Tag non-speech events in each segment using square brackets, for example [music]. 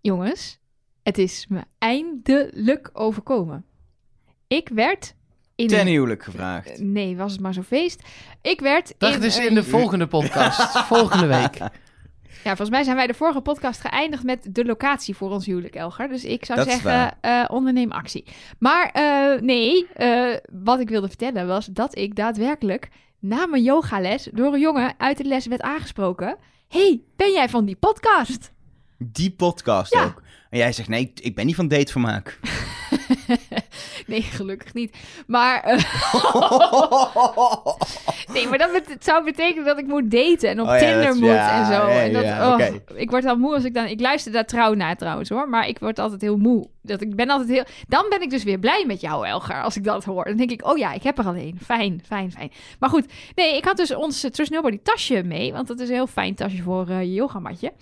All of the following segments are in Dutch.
Jongens, het is me eindelijk overkomen. Ik werd in Ten een- huwelijk gevraagd. Nee, was het maar zo feest. Ik werd Dat in is een- in de volgende podcast. [laughs] volgende week. Ja, volgens mij zijn wij de vorige podcast geëindigd met de locatie voor ons huwelijk, Elger. Dus ik zou Dat zeggen, eh, onderneem actie. Maar eh, nee, eh, wat ik wilde vertellen was dat ik daadwerkelijk na mijn yogales door een jongen uit de les werd aangesproken. hey, ben jij van die podcast? Die podcast Ja. ook. En jij zegt, nee, ik ben niet van datevermaak. [laughs] [laughs] nee, gelukkig niet. Maar, eh, [laughs] nee, maar dat het zou betekenen dat ik moet daten en op Oh ja, Tinder dat moet ja, en zo. ja, en dat, oh. Ik word al moe als ik dan... Ik luister daar trouw naar trouwens hoor, maar ik word altijd heel moe. Dat ik ben altijd heel... Dan ben ik dus weer blij met jou, Elger, als ik dat hoor. Dan denk ik, oh ja, ik heb er al een. Fijn, fijn, fijn. Maar goed, nee, ik had dus ons uh, Trust Nobody tasje mee, want dat is een heel fijn tasje voor eh, je yogamatje.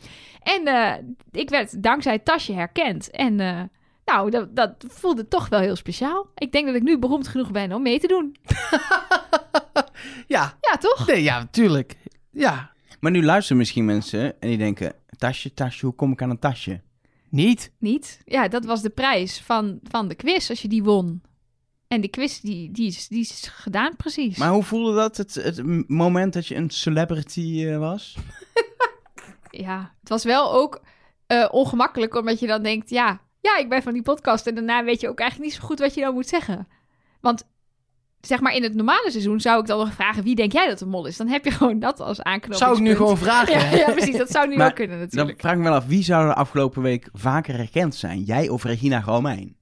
En eh, ik werd dankzij het tasje herkend. En eh, nou, dat, dat voelde toch wel heel speciaal. Ik denk dat ik nu beroemd genoeg ben om mee te doen. [laughs] Ja, Ja, toch? nee, ja, natuurlijk. Ja, Maar nu luisteren misschien mensen en die denken, tasje, tasje, hoe kom ik aan een tasje? niet. Niet? Ja, dat was de prijs van, van de quiz als je die won. En die quiz, die, die, is, die is gedaan precies. Maar hoe voelde dat, het, het moment dat je een celebrity eh, was? [laughs] Ja, het was wel ook eh, ongemakkelijk, omdat je dan denkt, ja, ja, ik ben van die podcast. En daarna weet je ook eigenlijk niet zo goed wat je dan moet zeggen. Want zeg maar in het normale seizoen zou ik dan nog vragen, wie denk jij dat de mol is? Dan heb je [laughs] gewoon dat als aanknopingspunt. Zou ik nu gewoon vragen? [laughs] Ja, ja, precies. Dat zou nu Maar ook kunnen Dan natuurlijk. vraag ik me wel af, wie zou er afgelopen week vaker herkend zijn? Jij of Regina Romein?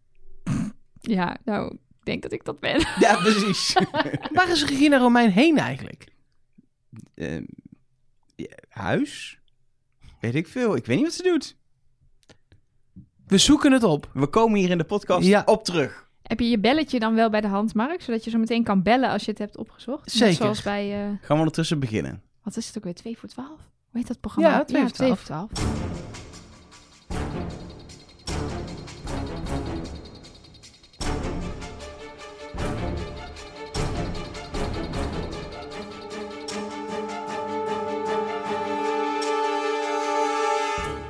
[laughs] Ja, nou, ik denk dat ik dat ben. Ja, precies. Waar is Regina Romein heen eigenlijk? Ja, huis? Weet ik veel. Ik weet niet wat ze doet. We zoeken het op. We komen hier in de podcast Ja. op terug. Heb je je belletje dan wel bij de hand, Mark? Zodat je zo meteen kan bellen als je het hebt opgezocht? Net Zeker. zoals bij, eh, Gaan we ondertussen beginnen. wat is het ook weer, 2 voor 12? Hoe heet dat programma? Ja, 2 voor 2 12. voor 12.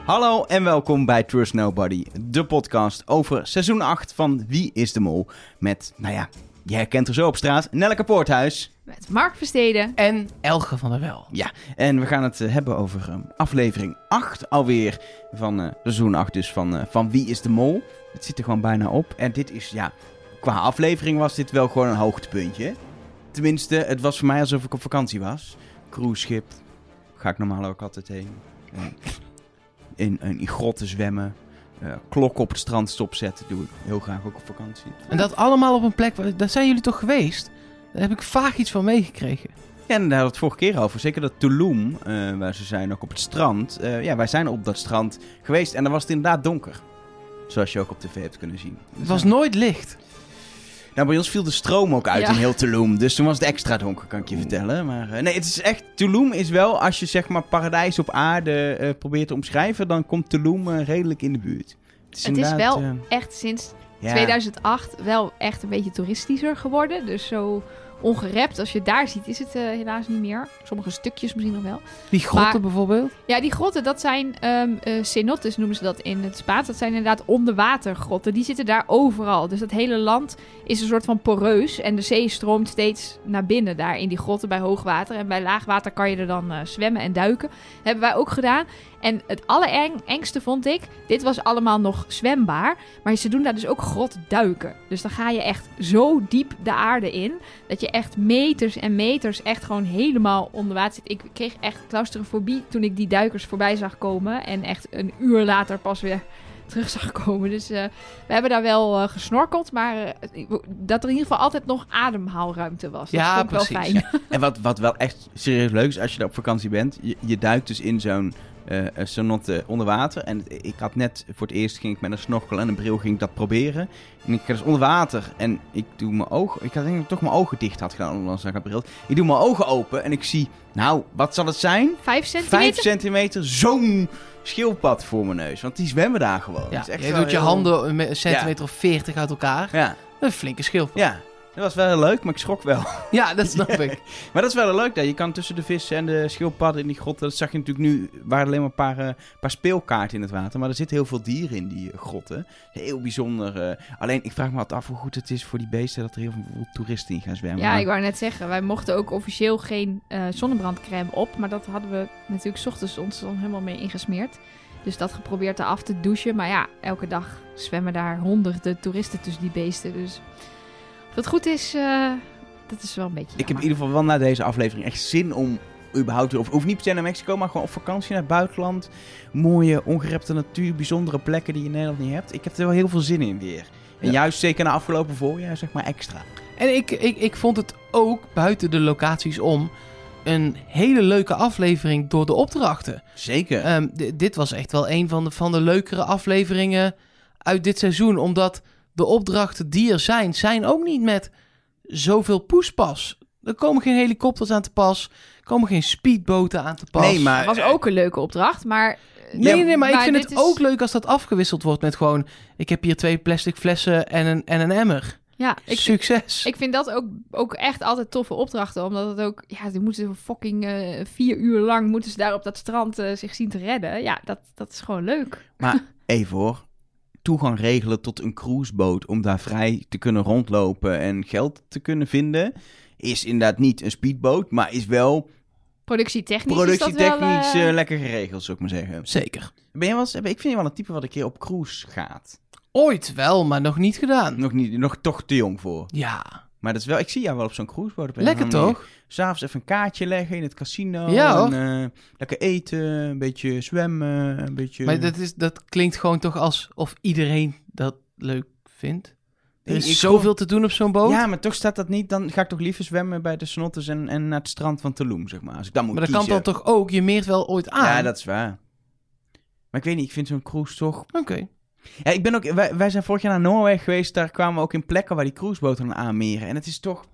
Hallo en welkom bij Trust Nobody, de podcast over seizoen 8 van Wie is de Mol? Met, nou ja, je herkent er zo op straat, Nelleke Poorthuis. Met Mark Versteden. En Elge van der Wel. Ja, en we gaan het eh, hebben over eh, aflevering 8 alweer van eh, seizoen 8 dus van, eh, van Wie is de Mol? Het zit er gewoon bijna op en dit is, ja, qua aflevering was dit wel gewoon een hoogtepuntje. Tenminste, het was voor mij alsof ik op vakantie was. Cruiseschip, ga ik normaal ook altijd heen. Eh, in, in, in grotten zwemmen. eh klokken op het strand stopzetten doe ik heel graag ook op vakantie. En dat allemaal op een plek, waar- daar zijn jullie toch geweest? Daar heb ik vaag iets van meegekregen. Ja, en daar hadden we het vorige keer over. Zeker dat Tulum, eh, waar ze zijn, ook op het strand. Eh, ja, wij zijn op dat strand geweest en dan was het inderdaad donker. Zoals je ook op tv hebt kunnen zien. Het was nooit licht. Nou, bij ons viel de stroom ook uit Ja. in heel Tulum. Dus toen was het extra donker, kan ik je vertellen. Maar eh, nee, het is echt... Tulum is wel, als je zeg maar paradijs op aarde eh, probeert te omschrijven... dan komt Tulum eh, redelijk in de buurt. Het is, Het is wel echt sinds ja. 2008 wel echt een beetje toeristischer geworden. Dus zo ongerept als je het daar ziet is het eh, helaas niet meer. Sommige stukjes misschien nog wel. Die grotten Maar- bijvoorbeeld. Ja, die grotten, dat zijn eh, cenotes noemen ze dat in het Spaans. Dat zijn inderdaad onderwatergrotten. Die zitten daar overal. Dus dat hele land is een soort van poreus. En de zee stroomt steeds naar binnen daar in die grotten bij hoogwater. En bij laagwater kan je er dan eh, zwemmen en duiken. hebben wij ook gedaan. En het allerengste vond ik, dit was allemaal nog zwembaar. Maar ze doen daar dus ook grotduiken. Dus dan ga je echt zo diep de aarde in. Dat je echt meters en meters echt gewoon helemaal onder water zit. Ik kreeg echt claustrofobie toen ik die duikers voorbij zag komen. En echt een uur later pas weer [laughs] terug zag komen. Dus eh, we hebben daar wel eh, gesnorkeld. Maar eh, dat er in ieder geval altijd nog ademhaalruimte was. Dat Ja, vond ik wel precies. fijn. [laughs] En wat, wat wel echt serieus leuk is als je daar op vakantie bent, je, je duikt dus in zo'n eh eh, cenote onder water. En ik had net, voor het eerst ging ik met een snorkel en een bril ging ik dat proberen. En ik ga dus onder water en ik doe mijn ogen, ik had denk ik toch mijn ogen dicht had gedaan, ondanks dat ik bril. Ik doe mijn ogen open en ik zie, nou, wat zal het zijn? Vijf centimeter? Vijf centimeter, zo'n schildpad voor mijn neus. Want die zwemmen daar gewoon. Ja, Dat is echt je doet je handen een centimeter of 40 uit elkaar. Ja, Een flinke schildpad. ja. Dat was wel heel leuk, maar ik schrok wel. Ja, dat snap [laughs] ik. Maar dat is wel heel leuk. Dat je kan tussen de vissen en de schildpadden in die grotten. Dat zag je natuurlijk nu. Er waren alleen maar een paar, eh, paar speelkaarten in het water. Maar er zitten heel veel dieren in die eh, grotten. Heel bijzonder. eh. alleen ik vraag me altijd af hoe goed het is voor die beesten. Dat er heel veel toeristen in gaan zwemmen. Ja, Maar- ik wou net zeggen, wij mochten ook officieel geen eh, zonnebrandcrème op. Maar dat hadden we natuurlijk 's ochtends ons dan helemaal mee ingesmeerd. Dus dat geprobeerd af te douchen. Maar ja, elke dag zwemmen daar honderden toeristen tussen die beesten. Dus het goed is, eh, dat is wel een beetje Ik heb in ieder geval wel na deze aflevering echt zin om überhaupt... Of hoeft niet per se naar Mexico, maar gewoon op vakantie naar het buitenland. Mooie, ongerepte natuur, bijzondere plekken die je in Nederland niet hebt. Ik heb er wel heel veel zin in weer. En Ja. juist zeker na afgelopen voorjaar, zeg maar, extra. En ik, ik, ik vond het ook buiten de locaties om een hele leuke aflevering door de opdrachten. Zeker. Ehm, dit was echt wel een van de, van de leukere afleveringen uit dit seizoen. Omdat de opdrachten die er zijn, zijn ook niet met zoveel poespas. Er komen geen helikopters aan te pas. Er komen geen speedboten aan te pas. nee, maar... Dat was ook een leuke opdracht, maar... eh, Nee, Ja, nee, maar, ik vind het is- ook leuk als dat afgewisseld wordt met gewoon... Ik heb hier twee plastic flessen en een, en een emmer. Ja, ik, Succes. Ik vind dat ook, ook echt altijd toffe opdrachten. Omdat het ook... Ja, ze moeten fucking eh, vier uur lang... moeten ze daar op dat strand eh, zich zien te redden. Ja, dat, dat is gewoon leuk. Maar [laughs] even hoor. Toegang regelen tot een cruiseboot om daar vrij te kunnen rondlopen en geld te kunnen vinden. Is inderdaad niet een speedboot, maar is wel Productietechnisch is dat wel... productietechnisch eh, eh, lekker geregeld, zou ik maar zeggen. Zeker. Ben je wel eens, ik vind je wel een type wat een keer op cruise gaat. Ooit wel, maar nog niet gedaan. Nog, niet, nog toch te jong voor. Ja, Maar dat is wel, ik zie jou wel op zo'n cruiseboot. lekker toch? S'avonds even een kaartje leggen in het casino. Ja, hoor. en, eh, lekker eten, een beetje zwemmen, een beetje... Maar dat, is, dat klinkt gewoon toch alsof iedereen dat leuk vindt. Er is ik zoveel te doen op zo'n boot. Ja, maar toch staat dat niet. Dan ga ik toch liever zwemmen bij de Snotters en, en naar het strand van Tulum, zeg maar. Als ik dan moet maar dat kan dan toch ook? Je meert wel ooit aan. Ja, dat is waar. Maar ik weet niet, ik vind zo'n cruise toch... Oké. Ja, ik ben ook... Wij, wij zijn vorig jaar naar Noorwegen geweest. Daar kwamen we ook in plekken waar die cruiseboten aanmeren. En het is toch...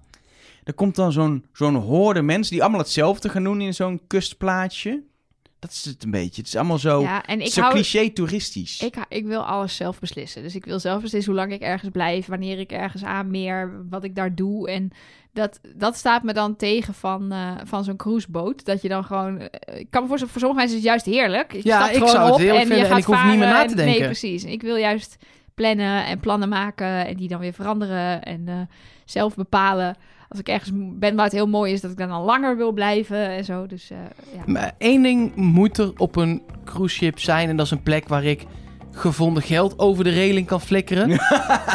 Er komt dan zo'n zo'n horde mensen die allemaal hetzelfde gaan doen in zo'n kustplaatsje. Dat is het een beetje. Het is allemaal zo, ja, en ik zo hou... cliché toeristisch. Ik, ik wil alles zelf beslissen. Dus ik wil zelf beslissen hoe lang ik ergens blijf, wanneer ik ergens aanmeer, wat ik daar doe. En dat, dat staat me dan tegen van, eh, van zo'n cruiseboot. Dat je dan gewoon... eh, ik kan me voorstellen, voor sommige mensen is het juist heerlijk. Je Ja, ik zou het heerlijk en vinden en ik hoef niet meer na te en- denken. Nee, precies. Ik wil juist plannen en plannen maken en die dan weer veranderen en eh, zelf bepalen. Als ik ergens ben waar het heel mooi is, dat ik dan al langer wil blijven en zo. Dus eh, ja. Maar één ding moet er op een cruise ship zijn. En dat is een plek waar ik gevonden geld over de reling kan flikkeren. [laughs]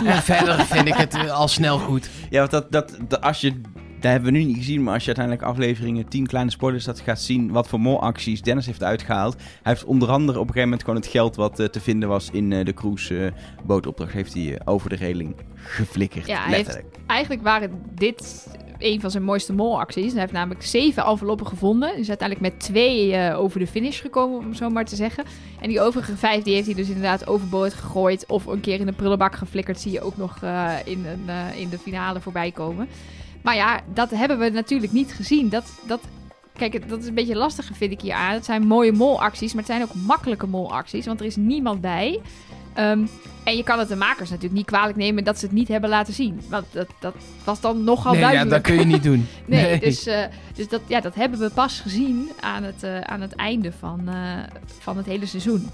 En verder vind ik het al snel goed. Ja, want dat, dat, dat, als je... Dat hebben we nu niet gezien, maar als je uiteindelijk afleveringen 10 kleine spoilers dat gaat zien wat voor molacties Dennis heeft uitgehaald. Hij heeft onder andere op een gegeven moment gewoon het geld wat eh, te vinden was in eh, de cruisebootopdracht heeft hij eh, over de reling geflikkerd. Ja, heeft- letterlijk. Eigenlijk waren dit een van zijn mooiste molacties. Hij heeft namelijk zeven enveloppen gevonden. Is uiteindelijk met twee eh, over de finish gekomen, om zo maar te zeggen. En die overige vijf die heeft hij dus inderdaad overboord gegooid. Of een keer in de prullenbak geflikkerd. Zie je ook nog eh, in, een, eh, in de finale voorbij komen. Maar ja, dat hebben we natuurlijk niet gezien. Dat, dat, kijk, dat is een beetje lastig vind ik hier aan. Het zijn mooie molacties, maar het zijn ook makkelijke molacties. Want er is niemand bij. Ehm, en je kan het de makers natuurlijk niet kwalijk nemen dat ze het niet hebben laten zien. Want dat, dat was dan nogal nee, ja, duidelijk. dat kun je niet doen. [laughs] Nee, dus, eh, dus dat, ja, dat hebben we pas gezien aan het, eh, aan het einde van, eh, van het hele seizoen.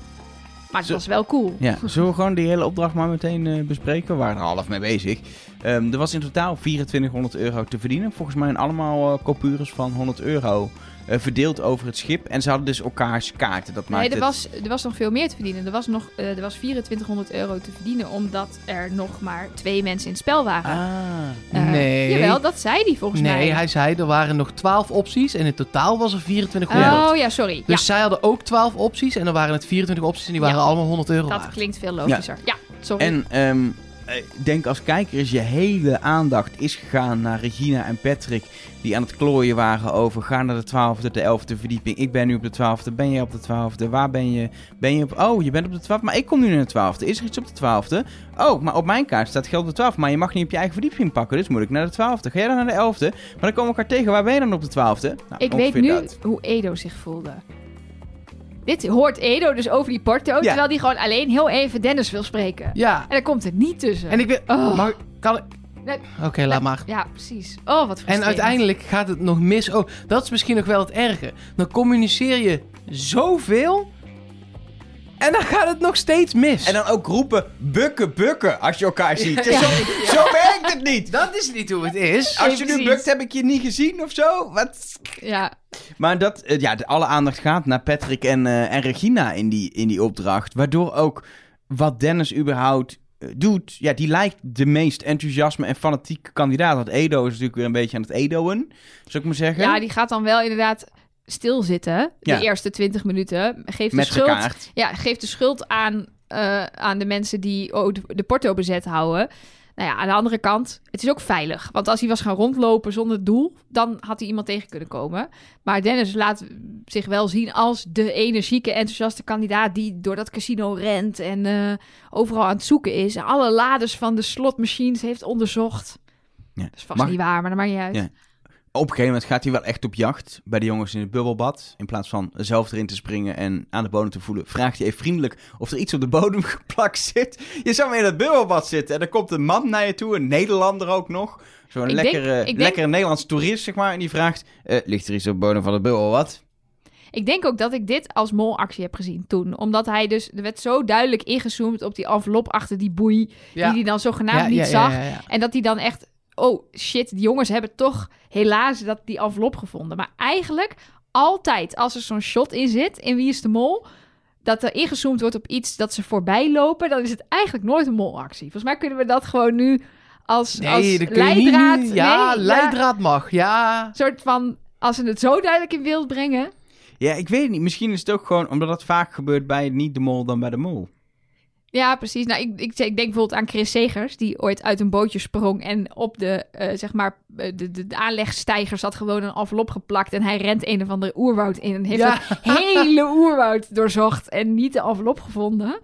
Maar het was wel cool. Ja, zullen we gewoon die hele opdracht maar meteen eh, bespreken? We waren er half mee bezig. Ehm, er was in totaal 2400 euro te verdienen. Volgens mij allemaal eh coupures van 100 euro eh, verdeeld over het schip. En ze hadden dus elkaars kaarten. Dat maakt Nee, er was, er was nog veel meer te verdienen. Er was, nog, eh, er was 2400 euro te verdienen, omdat er nog maar twee mensen in het spel waren. Ah. Eh, Nee. Jawel, dat zei hij volgens mij. Nee, hij zei er waren nog 12 opties en in totaal was er 2400. Oh ja, sorry. Dus zij hadden ook 12 opties en er waren het 24 opties en die waren Ja. allemaal 100 euro ja, dat waard. klinkt veel logischer. Ja, sorry. En ehm, eh, ik denk als kijker is je hele aandacht is gegaan naar Regina en Patrick. Die aan het klooien waren over ga naar de twaalfde, de elfde verdieping. Ik ben nu op de twaalfde. Ben je op de twaalfde? Waar ben je? Ben je op... Oh, je bent op de twaalfde. Maar ik kom nu naar de twaalfde. Is er iets op de twaalfde? Oh, maar op mijn kaart staat geld op de twaalfde. Maar je mag niet op je eigen verdieping pakken. Dus moet ik naar de twaalfde. Ga jij dan naar de elfde? Maar dan komen we elkaar tegen. Waar ben je dan op de twaalfde? Nou, ik weet nu dat. hoe Edo zich voelde. Dit hoort Edo dus over die porto, terwijl hij gewoon alleen heel even Dennis wil spreken. Ja, En daar komt het niet tussen. en ik weet... Oh. Mag, kan, ik- Oké, laat maar. Ja, precies. Oh, wat En uiteindelijk gaat het nog mis. Oh, dat is misschien nog wel het erge. Dan communiceer je zoveel. En dan gaat het nog steeds mis. En dan ook roepen, bukken, bukken, als je elkaar ziet. Ja. Zo, zo werkt het niet. Dat is niet hoe het is. Als je nu bukt, heb ik je niet gezien of zo. Wat? Ja, Maar dat, eh, ja, de, alle aandacht gaat naar Patrick en, eh, en Regina in die, in die opdracht. Waardoor ook wat Dennis überhaupt eh, doet, ja, die lijkt de meest enthousiasme en fanatieke kandidaat. Want Edo is natuurlijk weer een beetje aan het Edoen, zou ik maar zeggen. ja, die gaat dan wel inderdaad stilzitten. Ja. De eerste 20 minuten. Geeft Met de schuld, ja, geeft de schuld aan, eh, aan de mensen die oh, de, de porto bezet houden. Nou ja, aan de andere kant, het is ook veilig. Want als hij was gaan rondlopen zonder doel, dan had hij iemand tegen kunnen komen. Maar Dennis laat zich wel zien als de energieke, enthousiaste kandidaat die door dat casino rent en eh, overal aan het zoeken is. En alle laders van de slotmachines heeft onderzocht. Ja. Dat is vast Mag- niet waar, maar dat maakt niet uit. Ja. Op een gegeven moment gaat hij wel echt op jacht bij de jongens in het bubbelbad. In plaats van zelf erin te springen en aan de bodem te voelen, vraagt hij even vriendelijk of er iets op de bodem [laughs] geplakt zit. Je zou maar in het bubbelbad zitten en er komt een man naar je toe, een Nederlander ook nog. Zo'n lekkere, denk- lekkere Nederlands toerist, zeg maar. En die vraagt, eh, ligt er iets op de bodem van het bubbelbad? Ik denk ook dat ik dit als molactie heb gezien toen. Omdat hij dus... Er werd zo duidelijk ingezoomd op die envelop achter die boei... die hij dan zogenaamd niet zag. ja, ja. En dat hij dan echt... Oh shit, die jongens hebben toch helaas dat, die envelop gevonden. Maar eigenlijk altijd als er zo'n shot in zit... in Wie is de Mol... dat er ingezoomd wordt op iets dat ze voorbij lopen... dan is het eigenlijk nooit een molactie. Volgens mij kunnen we dat gewoon nu als, als Nee, dat niet leidraad... Ja, nee, leidraad mag. Ja. soort van... Als ze het zo duidelijk in beeld brengen... Ja, ik weet het niet. Misschien is het ook gewoon omdat het vaak gebeurt bij niet de mol dan bij de mol. Ja, precies. Nou, ik, ik, ik denk bijvoorbeeld aan Chris Segers, die ooit uit een bootje sprong en op de, eh, zeg maar, eh, de, de, de aanlegstijger zat gewoon een envelop geplakt en hij rent een of andere oerwoud in en heeft Ja. het hele oerwoud doorzocht en niet de envelop gevonden.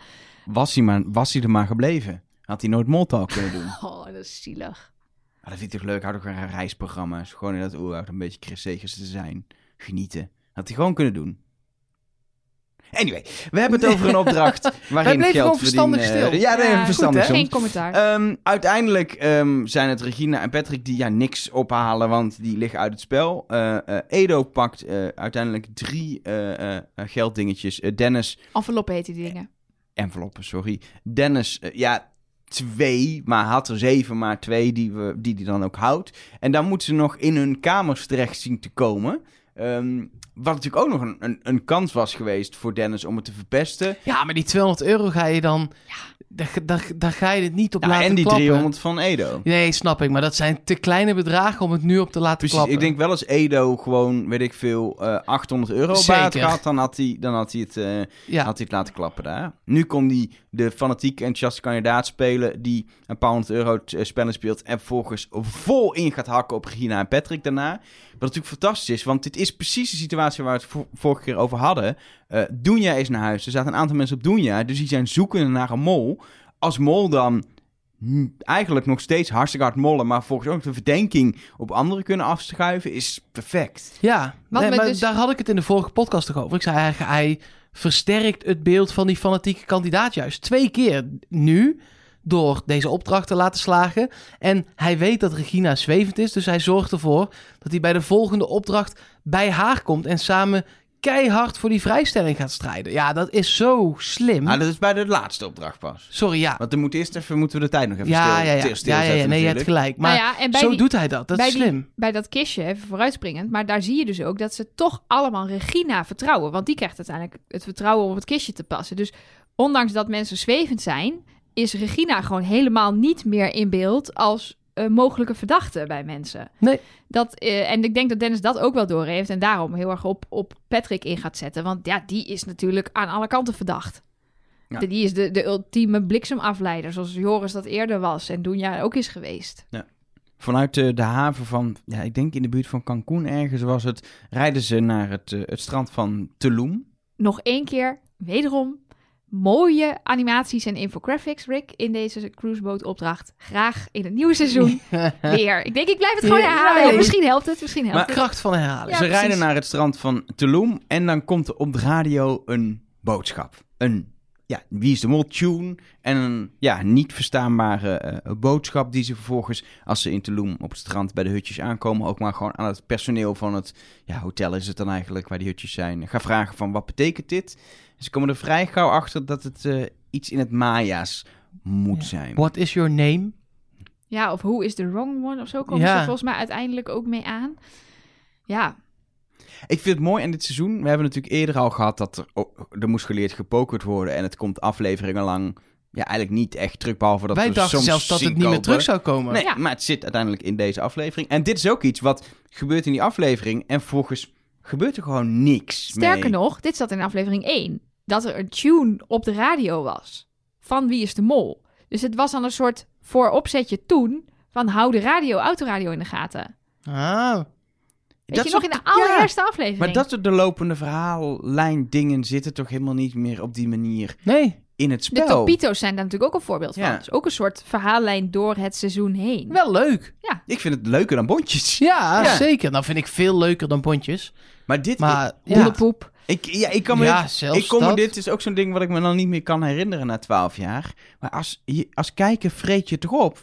Was hij, maar, was hij er maar gebleven? Had hij nooit moltalk kunnen doen? [laughs] Oh, dat is zielig. Maar dat vind ik toch leuk. Houd ook een reisprogramma's. Gewoon in dat oerwoud een beetje Chris Segers te zijn. Genieten. Had hij gewoon kunnen doen. Anyway, we hebben het over een [laughs] opdracht waarin bleven geld gewoon verstandig verdienen. stil. Ja, nee, Ja, verstandig goed. Geen commentaar. Ehm, uiteindelijk ehm, zijn het Regina en Patrick die ja, niks ophalen, want die liggen uit het spel. Eh, eh, Edo pakt eh, uiteindelijk drie eh, eh, gelddingetjes. Dennis, Enveloppen heten die dingen. enveloppen, sorry. Dennis, ja, twee, maar had er zeven, maar twee die we, die, die dan ook houdt. En dan moeten ze nog in hun kamers terecht zien te komen. Ehm, wat natuurlijk ook nog een, een, een kans was geweest voor Dennis om het te verpesten. Ja, maar die 200 euro ga je dan... Daar, daar, daar ga je het niet op Nou, laten en die klappen. 300 van Edo. Nee, snap ik. Maar dat zijn te kleine bedragen om het nu op te laten Precies, klappen. ik denk wel als Edo gewoon, weet ik veel, eh 800 euro baat had, dan had hij, dan had hij, het, eh, Ja. had hij het laten klappen daar. Nu kon hij de fanatieke enthousiaste kandidaat spelen die een paar honderd euro eh, spellen speelt en vervolgens vol in gaat hakken op Regina en Patrick daarna. Wat natuurlijk fantastisch is, want dit is precies de situatie waar we het vo- vorige keer over hadden. Eh Doenja is naar huis, er zaten een aantal mensen op Doenja, dus die zijn zoekende naar een mol. Als mol dan eigenlijk nog steeds hartstikke hard mollen, maar volgens ook de verdenking op anderen kunnen afschuiven, is perfect. Ja, nee, maar dus- daar had ik het in de vorige podcast toch over. Ik zei eigenlijk, hij versterkt het beeld van die fanatieke kandidaat juist. Twee keer nu, door deze opdracht te laten slagen. En hij weet dat Regina zwevend is, dus hij zorgt ervoor dat hij bij de volgende opdracht bij haar komt en samen keihard voor die vrijstelling gaat strijden. Ja, dat is zo slim. Ah, dat is bij de laatste opdracht pas. Sorry, ja. Want dan moet eerst even, moeten we de tijd nog even Ja, stil, ja, ja. stil- ja, stilzetten ja, ja, nee, je hebt gelijk. Maar nou ja, en bij zo die, doet hij dat. Dat bij is die- slim. bij dat kistje, even vooruitspringend, maar daar zie je dus ook dat ze toch allemaal Regina vertrouwen. Want die krijgt uiteindelijk het vertrouwen om op het kistje te passen. Dus ondanks dat mensen zwevend zijn, is Regina gewoon helemaal niet meer in beeld als eh, mogelijke verdachte bij mensen. Nee. Dat, eh, en ik denk dat Dennis dat ook wel doorheeft en daarom heel erg op, op Patrick in gaat zetten. Want ja, die is natuurlijk aan alle kanten verdacht. Ja. Die is de, de ultieme bliksemafleider, zoals Joris dat eerder was en Doenja ook is geweest. Vanuit de, de haven van, ja, ik denk in de buurt van Cancun ergens was het, rijden ze naar het, eh, het strand van Tulum. nog één keer, wederom, mooie animaties en infographics, Rick, in deze cruisebootopdracht. Graag in het nieuwe seizoen [laughs] weer. Ik denk, ik blijf het gewoon herhalen. Misschien helpt het, misschien helpt Maar- het. Kracht van herhalen. Ja, ze rijden naar het strand van Tulum en dan komt er op de radio een boodschap. Een ja, wie is de mol tune en een ja, niet verstaanbare eh, boodschap die ze vervolgens, als ze in Tulum op het strand bij de hutjes aankomen, ook maar gewoon aan het personeel van het ja, hotel is het dan eigenlijk, waar die hutjes zijn, gaan vragen van wat betekent dit? Ze komen er vrij gauw achter dat het eh, iets in het Maya's moet Ja. zijn. What is your name? Ja, of Who is the Wrong One of zo komen Ja. ze volgens mij uiteindelijk ook mee aan. Ja, Ik vind het mooi in dit seizoen. We hebben natuurlijk eerder al gehad dat er, oh, er moest geleerd gepokerd worden. En het komt afleveringen lang ja, eigenlijk niet echt terug. Behalve dat Wij we dachten soms zelfs dat het niet meer terug zou komen. Nee, Ja. maar het zit uiteindelijk in deze aflevering. En dit is ook iets wat gebeurt in die aflevering. En volgens gebeurt er gewoon niks sterker mee. nog, dit zat in aflevering 1. Dat er een tune op de radio was. Van Wie is de Mol. Dus het was dan een soort vooropzetje toen. Van hou de radio, autoradio in de gaten. Ah, Weet Dat je is nog in de de- ja, allereerste aflevering? Maar dat soort de lopende verhaallijn dingen zitten toch helemaal niet meer op die manier nee. in het De spel. Topito's zijn daar natuurlijk ook een voorbeeld van. Ja. Dus ook een soort verhaallijn door het seizoen heen. Wel leuk. Ik vind het leuker dan Bondjes. Ja, Ja. zeker. Dat vind ik veel leuker dan pontjes. Maar dit... Maar ja, Hondenpoep. Ik, ja, ik kan me ja dit- zelfs ik kom me, dit is ook zo'n ding wat ik me dan niet meer kan herinneren na twaalf jaar. Maar als, je- als kijker vreet je toch op.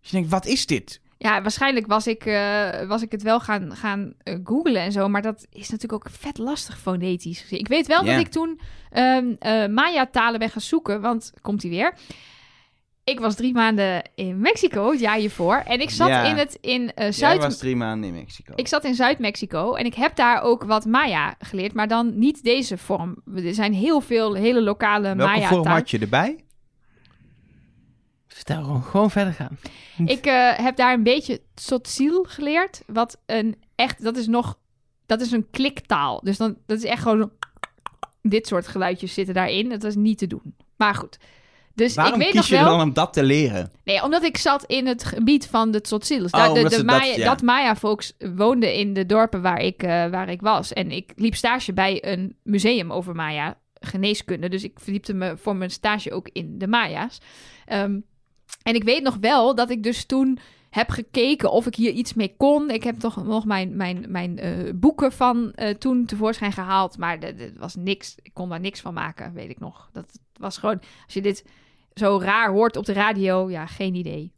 Dus je denkt, wat is dit? Ja, waarschijnlijk was ik, eh, was ik het wel gaan, gaan eh, googlen en zo. Maar dat is natuurlijk ook vet lastig fonetisch gezien. Ik weet wel dat ik toen ehm eh, Maya-talen ben gaan zoeken. Want, komt hij weer... Ik was drie maanden in Mexico, het jaar hiervoor. En ik zat Ja. in het in Jij Zuid... was drie maanden in Mexico. Ik zat in Zuid-Mexico en ik heb daar ook wat Maya geleerd. Maar dan niet deze vorm. Er zijn heel veel hele lokale Welke Maya-talen. vorm had je erbij? Vertel gewoon, gewoon verder gaan. Ik eh, heb daar een beetje Tzotzil geleerd. Wat een echt, dat is nog, dat is een kliktaal. Dus dan, dat is echt gewoon, dit soort geluidjes zitten daarin. Dat is niet te doen. Maar goed. Dus Waarom ik weet kies nog je wel, dan om dat te leren? nee, omdat ik zat in het gebied van de Tzotzil. Oh, daar- de, omdat de ze dat- Maya, ja. dat Maya-volks woonden in de dorpen waar ik, eh, waar ik was. En ik liep stage bij een museum over Maya geneeskunde. Dus ik verdiepte me voor mijn stage ook in de Maya's. Ehm, en ik weet nog wel dat ik dus toen heb gekeken of ik hier iets mee kon. Ik heb toch nog mijn, mijn, mijn eh, boeken van eh, toen tevoorschijn gehaald. Maar dat was niks. Ik kon daar niks van maken, weet ik nog. Dat was gewoon, als je dit zo raar hoort op de radio, ja, geen idee.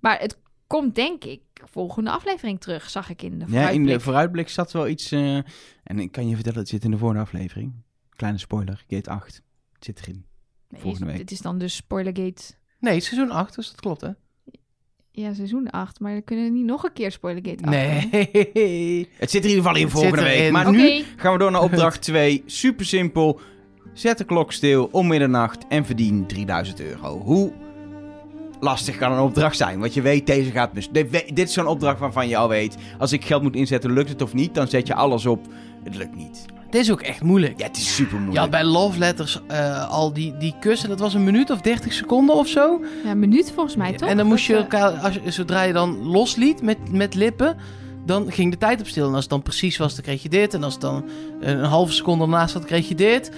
Maar het komt denk ik volgende aflevering terug, zag ik in de Ja, in vooruitblik. de vooruitblik zat wel iets... eh, en ik kan je vertellen, het zit in de vorige aflevering. Kleine spoiler, gate 8. Het zit erin. Nee, volgende week. Dit is dan dus Spoilergate, Nee, seizoen 8, dus dat klopt, hè? ja, seizoen 8. Maar dan kunnen we niet nog een keer Spoilergate 8 doen. Nee. Het zit er in ieder geval in Het volgende week. Maar nu gaan we door naar opdracht 2. Super simpel. Zet de klok stil om middernacht en verdien 3000 euro. Hoe lastig kan een opdracht zijn? Want je weet, deze gaat mis. Dit, is zo'n opdracht waarvan je al weet... als ik geld moet inzetten, lukt het of niet? Dan zet je alles op. Het lukt niet. Dit is ook echt moeilijk. Ja, het is super Je moeilijk. had bij Love Letters eh, al die, die kussen, dat was een minuut of 30 seconden of zo. Ja, een minuut volgens mij, toch? En dan moest je eh, elkaar, als je, zodra je dan losliet met, met lippen, dan ging de tijd op stil. En als het dan precies was, dan kreeg je dit. En als het dan een, een halve seconde ernaast zat, kreeg je dit.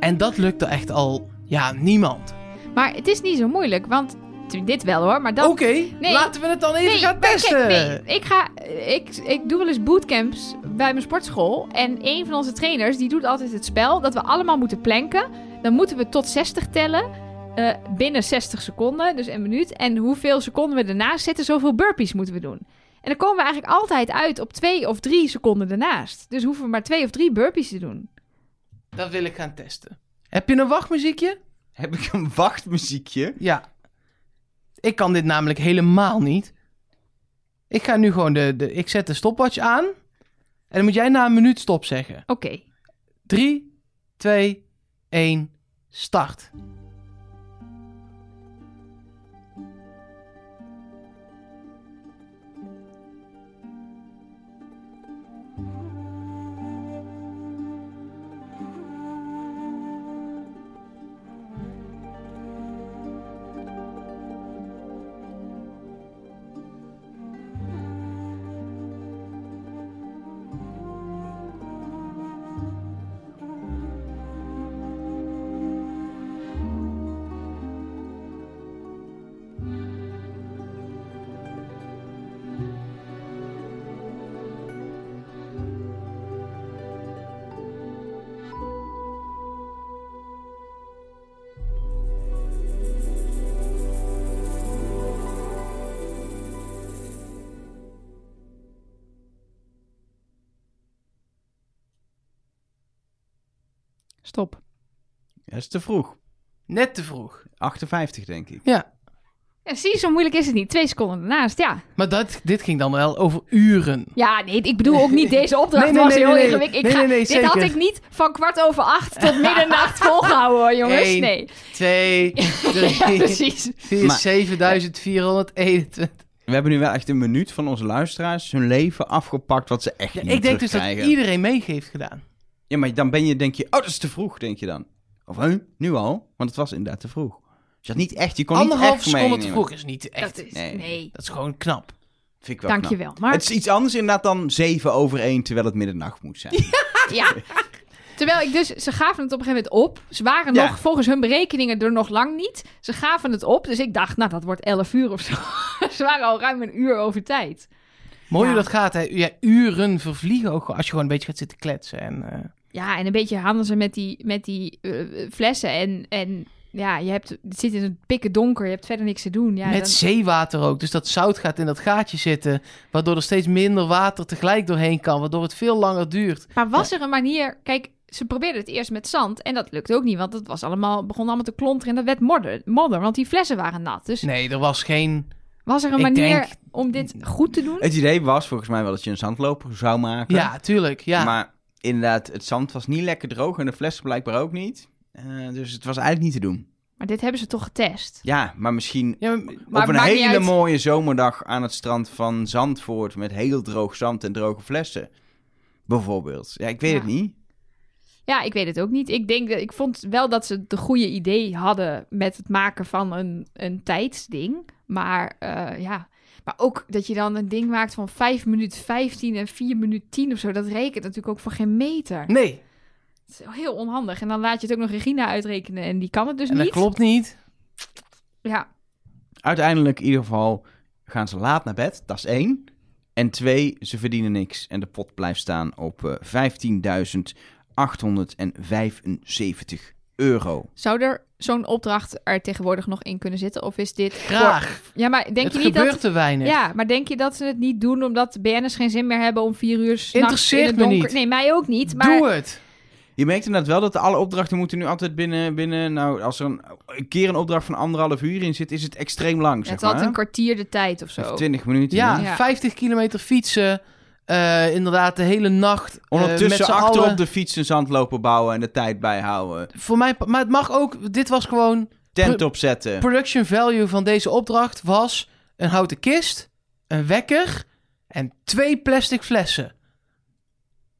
En dat lukte echt al, ja, niemand. Maar het is niet zo moeilijk, want dit wel hoor, maar dan... Oké, laten we het dan even gaan testen. kijk, nee, ik, ga, ik, ik doe wel eens bootcamps bij mijn sportschool. En een van onze trainers die doet altijd het spel dat we allemaal moeten planken. Dan moeten we tot 60 tellen eh, binnen 60 seconden, dus een minuut. En hoeveel seconden we ernaast zetten, zoveel burpees moeten we doen. En dan komen we eigenlijk altijd uit op twee of drie seconden ernaast. Dus hoeven we maar twee of drie burpees te doen. Dat wil ik gaan testen. Heb je een wachtmuziekje? Heb ik een wachtmuziekje? Ja. Ik kan dit namelijk helemaal niet. Ik ga nu gewoon de, de... Ik zet de stopwatch aan. En dan moet jij na een minuut stop zeggen. Oké. 3, 2, 1, start. Dat is te vroeg. Net te vroeg. 58, denk ik. Ja. Ja, zie je, zo moeilijk is het niet. Twee seconden ernaast, ja. Maar dat, dit ging dan wel over uren. Ja, nee, ik bedoel ook niet deze opdracht Nee, nee, was nee, heel nee, nee. ingewikkeld. Ik Nee, ga- nee, nee, dit zeker. had ik niet van kwart over acht tot [laughs] middernacht volgehouden hoor, jongens. Eén. Nee. Twee, [laughs] drie, Ja, [laughs] precies. vier, Maar- 7421. We hebben nu wel echt een minuut van onze luisteraars hun leven afgepakt wat ze echt Ja, niet ik denk dus dat iedereen mee heeft gedaan. Ja, maar dan ben je, denk je, oh, dat is te vroeg, denk je dan. Of, huh, nu al? Want het was inderdaad te vroeg. Dus je had niet echt, je kon niet Anderhalf echt seconde te vroeg is niet echt. Dat is, Nee. nee. Dat is gewoon knap. Vind ik wel knap. Dankjewel. Maar Het is iets anders inderdaad dan 7 over 1, terwijl het middernacht moet zijn. [laughs] ja. Terwijl ik dus, ze gaven het op een gegeven moment op. Ze waren Ja. nog, volgens hun berekeningen, er nog lang niet. Ze gaven het op, dus ik dacht, nou, dat wordt 11 uur of zo. [laughs] ze waren al ruim een uur over tijd. Mooi Ja. hoe dat gaat. Hè? Ja, uren vervliegen ook als je gewoon een beetje gaat zitten kletsen. En, eh, Ja, en een beetje handelen ze met die, met die eh, flessen. En, en ja, je hebt, het zit in het pikken donker, je hebt verder niks te doen. Ja, met dan- zeewater ook. Dus dat zout gaat in dat gaatje zitten. Waardoor er steeds minder water tegelijk doorheen kan. Waardoor het veel langer duurt. Maar was er een manier... Kijk, ze probeerden het eerst met zand en dat lukte ook niet. Want het was allemaal, begon allemaal te klonteren en dat werd modder, modder want die flessen waren nat. Dus Nee, er was geen... was er een Ik manier denk- om dit goed te doen? het idee was volgens mij wel dat je een zandloper zou maken. Ja, tuurlijk. Ja. Maar inderdaad, het zand was niet lekker droog en de flessen blijkbaar ook niet. Eh, dus het was eigenlijk niet te doen. Maar dit hebben ze toch getest? Ja, maar misschien ja, maar- Maar op een hele mooie zomerdag aan het strand van Zandvoort met heel droog zand en droge flessen. Bijvoorbeeld. Ja, ik weet Ja. het niet. Ja, ik weet het ook niet. Ik denk dat ik vond wel dat ze de goede idee hadden met het maken van een, een tijdsding. Maar eh, ja, maar ook dat je dan een ding maakt van 5 minuten 15 en 4 minuten 10 of zo. Dat rekent natuurlijk ook voor geen meter. Nee, Het is heel onhandig. En dan laat je het ook nog Regina uitrekenen en die kan het dus en dat niet. klopt niet. Ja, Uiteindelijk in ieder geval gaan ze laat naar bed. Dat is één. En twee, ze verdienen niks. En de pot blijft staan op eh 15.875 euro. zou er zo'n opdracht er tegenwoordig nog in kunnen zitten? Of is dit... voor- Graag. Ja, maar denk het je niet gebeurt dat... te weinig. Ja, maar denk je dat ze het niet doen omdat de BN'ers geen zin meer hebben om vier uur in Interesseert het me donker... niet. Nee, mij ook niet. Maar Doe het. Je merkt inderdaad wel dat alle opdrachten moeten nu altijd binnen... binnen nou, als er een, een keer een opdracht van anderhalf uur in zit, is het extreem lang, het zeg is altijd maar. een kwartier de tijd of zo. Of 20 minuten. Ja, Ja. 50 kilometer fietsen. Eh, inderdaad, de hele nacht. eh, Ondertussen achter allen. op de fiets een zandloper bouwen en de tijd bijhouden. Voor mij, maar het mag ook. Dit was gewoon. Tent opzetten. Production value van deze opdracht was een houten kist, een wekker en twee plastic flessen.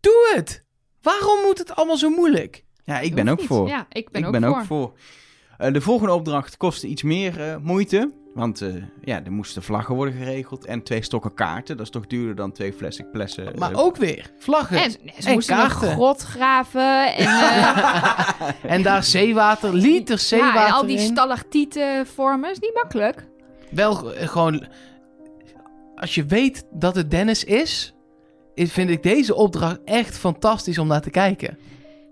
Doe het! Waarom moet het allemaal zo moeilijk? Ja, ik ben ook niet. voor. Ja, ik ben ik ook ben voor. ook voor. Eh, de volgende opdracht kostte iets meer eh, moeite. Want eh, ja, er moesten vlaggen worden geregeld. En twee stokken kaarten. Dat is toch duurder dan twee plastic flessen. Maar eh, ook weer vlaggen. En ze, ze En moesten kaarten. een grot graven en, eh, [laughs] En daar zeewater, liters zeewater ja, en al die stalactieten vormen. is niet makkelijk. Wel gewoon... Als je weet dat het Dennis is... is- vind ik deze opdracht echt fantastisch om naar te kijken.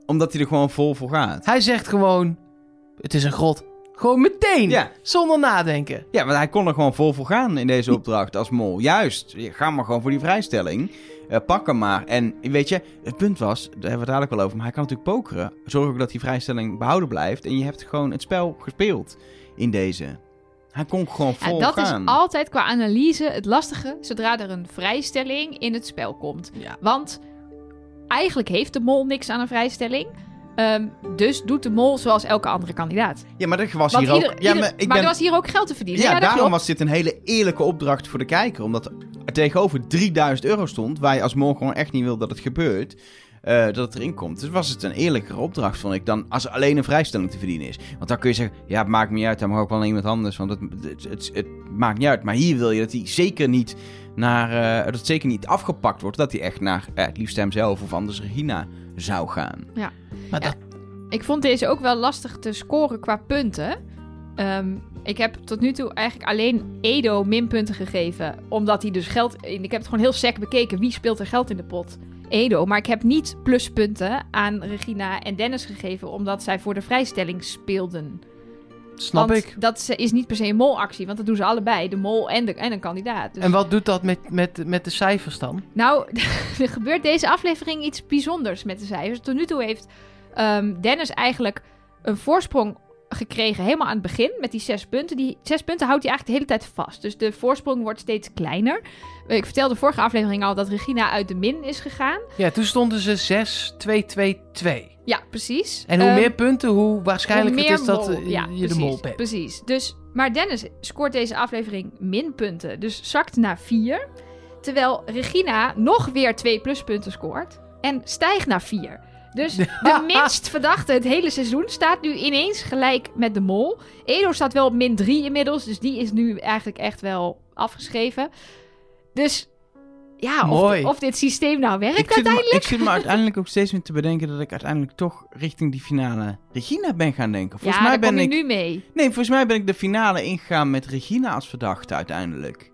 Omdat hij er gewoon vol voor gaat. Hij zegt gewoon... Het is een grot. Gewoon meteen. Ja. Zonder nadenken. Ja, want hij kon er gewoon vol voor gaan in deze opdracht als mol. Juist. Ja, Ga maar gewoon voor die vrijstelling. Eh, pak hem maar. En weet je, het punt was, daar hebben we het dadelijk wel over, maar hij kan natuurlijk pokeren. Zorg ook dat die vrijstelling behouden blijft. En je hebt gewoon het spel gespeeld in deze. Hij kon gewoon Ja, vol dat gaan. is altijd qua analyse het lastige zodra er een vrijstelling in het spel komt. Ja. Want eigenlijk heeft de mol niks aan een vrijstelling. Ehm, dus doet de mol zoals elke andere kandidaat. Ja, maar er was Want hier ook... ja, ieder- maar ik maar ben... er was hier ook geld te verdienen. Ja, daarom klopt. was dit een hele eerlijke opdracht voor de kijker. Omdat er tegenover 3000 euro stond, waar je als mol gewoon echt niet wil dat het gebeurt. eh, dat het erin komt. Dus was het een eerlijkere opdracht, vond ik, dan als er alleen een vrijstelling te verdienen is. Want dan kun je zeggen, ja, het maakt me niet uit, dan mag ook wel iemand anders, want het, het, het, het maakt niet uit. Maar hier wil je dat hij zeker niet naar, eh, dat het zeker niet afgepakt wordt, dat hij echt naar eh, het liefst hemzelf of anders Regina zou gaan. Maar Ja. dat, Ik vond deze ook wel lastig te scoren qua punten. Ehm, ik heb tot nu toe eigenlijk alleen Edo minpunten gegeven. Omdat hij dus geld... Ik heb het gewoon heel sec bekeken. Wie speelt er geld in de pot? Edo. Maar ik heb niet pluspunten aan Regina en Dennis gegeven. Omdat zij voor de vrijstelling speelden. Snap want ik. dat is niet per se een molactie. Want dat doen ze allebei. De mol en, de, en een kandidaat. Dus- En wat doet dat met, met, met de cijfers dan? Nou, [laughs] er gebeurt deze aflevering iets bijzonders met de cijfers. Tot nu toe heeft ehm, Dennis eigenlijk een voorsprong gekregen helemaal aan het begin met die zes punten. Die zes punten houdt hij eigenlijk de hele tijd vast. Dus de voorsprong wordt steeds kleiner. Ik vertelde de vorige aflevering al dat Regina uit de min is gegaan. Ja, toen stonden ze 6, 2, 2, 2. Ja, precies. En hoe Ehm, meer punten, hoe waarschijnlijk het is dat mol. eh, Ja, je de mol bent. Precies. Dus, maar Dennis scoort deze aflevering minpunten. Dus zakt naar 4. Terwijl Regina nog weer twee pluspunten scoort. En stijgt naar 4. Dus [laughs] de minst verdachte het hele seizoen staat nu ineens gelijk met de mol. Edo staat wel op min 3 inmiddels. Dus die is nu eigenlijk echt wel afgeschreven. Dus ja, of, dit systeem nou werkt Ik zit, me, uiteindelijk. ik zit me [laughs] uiteindelijk ook steeds meer te bedenken dat ik uiteindelijk toch richting die finale Regina ben gaan denken. Volgens ja, mij daar ben ik. nu mee. Nee, volgens mij ben ik de finale ingegaan met Regina als verdachte uiteindelijk.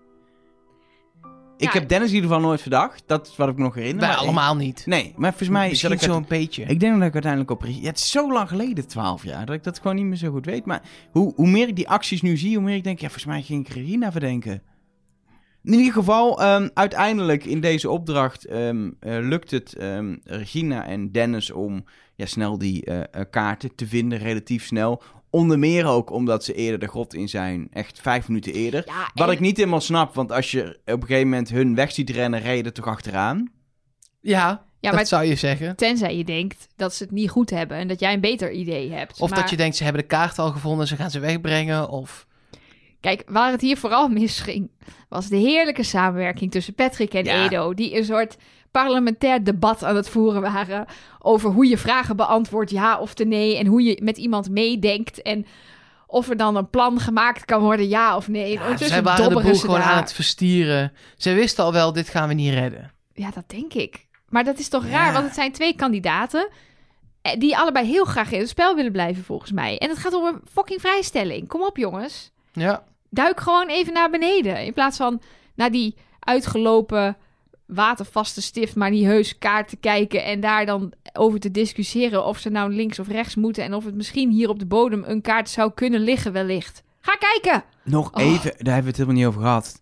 Ik Ja. heb Dennis in ieder geval nooit verdacht. Dat is wat ik me nog herinner. Wij maar ik- allemaal niet. Nee, maar volgens mij Misschien ik zo'n beetje. Ik denk dat ik uiteindelijk op... Ja, het is zo lang geleden, 12 jaar, dat ik dat gewoon niet meer zo goed weet. Maar hoe, hoe meer ik die acties nu zie, hoe meer ik denk... Ja, volgens mij ging ik Regina verdenken. In ieder geval, ehm, uiteindelijk in deze opdracht ehm, eh, lukt het ehm, Regina en Dennis om ja, snel die eh, eh, kaarten te vinden, relatief snel. Onder meer ook omdat ze eerder de grot in zijn, echt vijf minuten eerder. Ja, Wat en- ik niet helemaal snap, want als je op een gegeven moment hun weg ziet rennen, reden toch achteraan. Ja, Ja, dat maar zou je zeggen. Tenzij je denkt dat ze het niet goed hebben en dat jij een beter idee hebt. Of Maar dat je denkt, ze hebben de kaart al gevonden, ze gaan ze wegbrengen. Of... Kijk, waar het hier vooral [laughs] misging, was de heerlijke samenwerking tussen Patrick en Ja. Edo. Die een soort parlementair debat aan het voeren waren over hoe je vragen beantwoordt, ja of te nee. En hoe je met iemand meedenkt en of er dan een plan gemaakt kan worden, ja of nee. Ja, zij waren de boel gewoon daar. aan het verstieren. Zij wisten al wel, dit gaan we niet redden. Ja, dat denk ik. Maar dat is toch Ja. raar, want het zijn twee kandidaten eh, die allebei heel graag in het spel willen blijven volgens mij. En het gaat om een fucking vrijstelling. Kom op jongens. Ja. duik gewoon even naar beneden. In plaats van naar die uitgelopen watervaste stift, maar niet heus kaart te kijken en daar dan over te discussiëren of ze nou links of rechts moeten en of het misschien hier op de bodem een kaart zou kunnen liggen wellicht. Ga kijken! Nog Oh. even, daar hebben we het helemaal niet over gehad.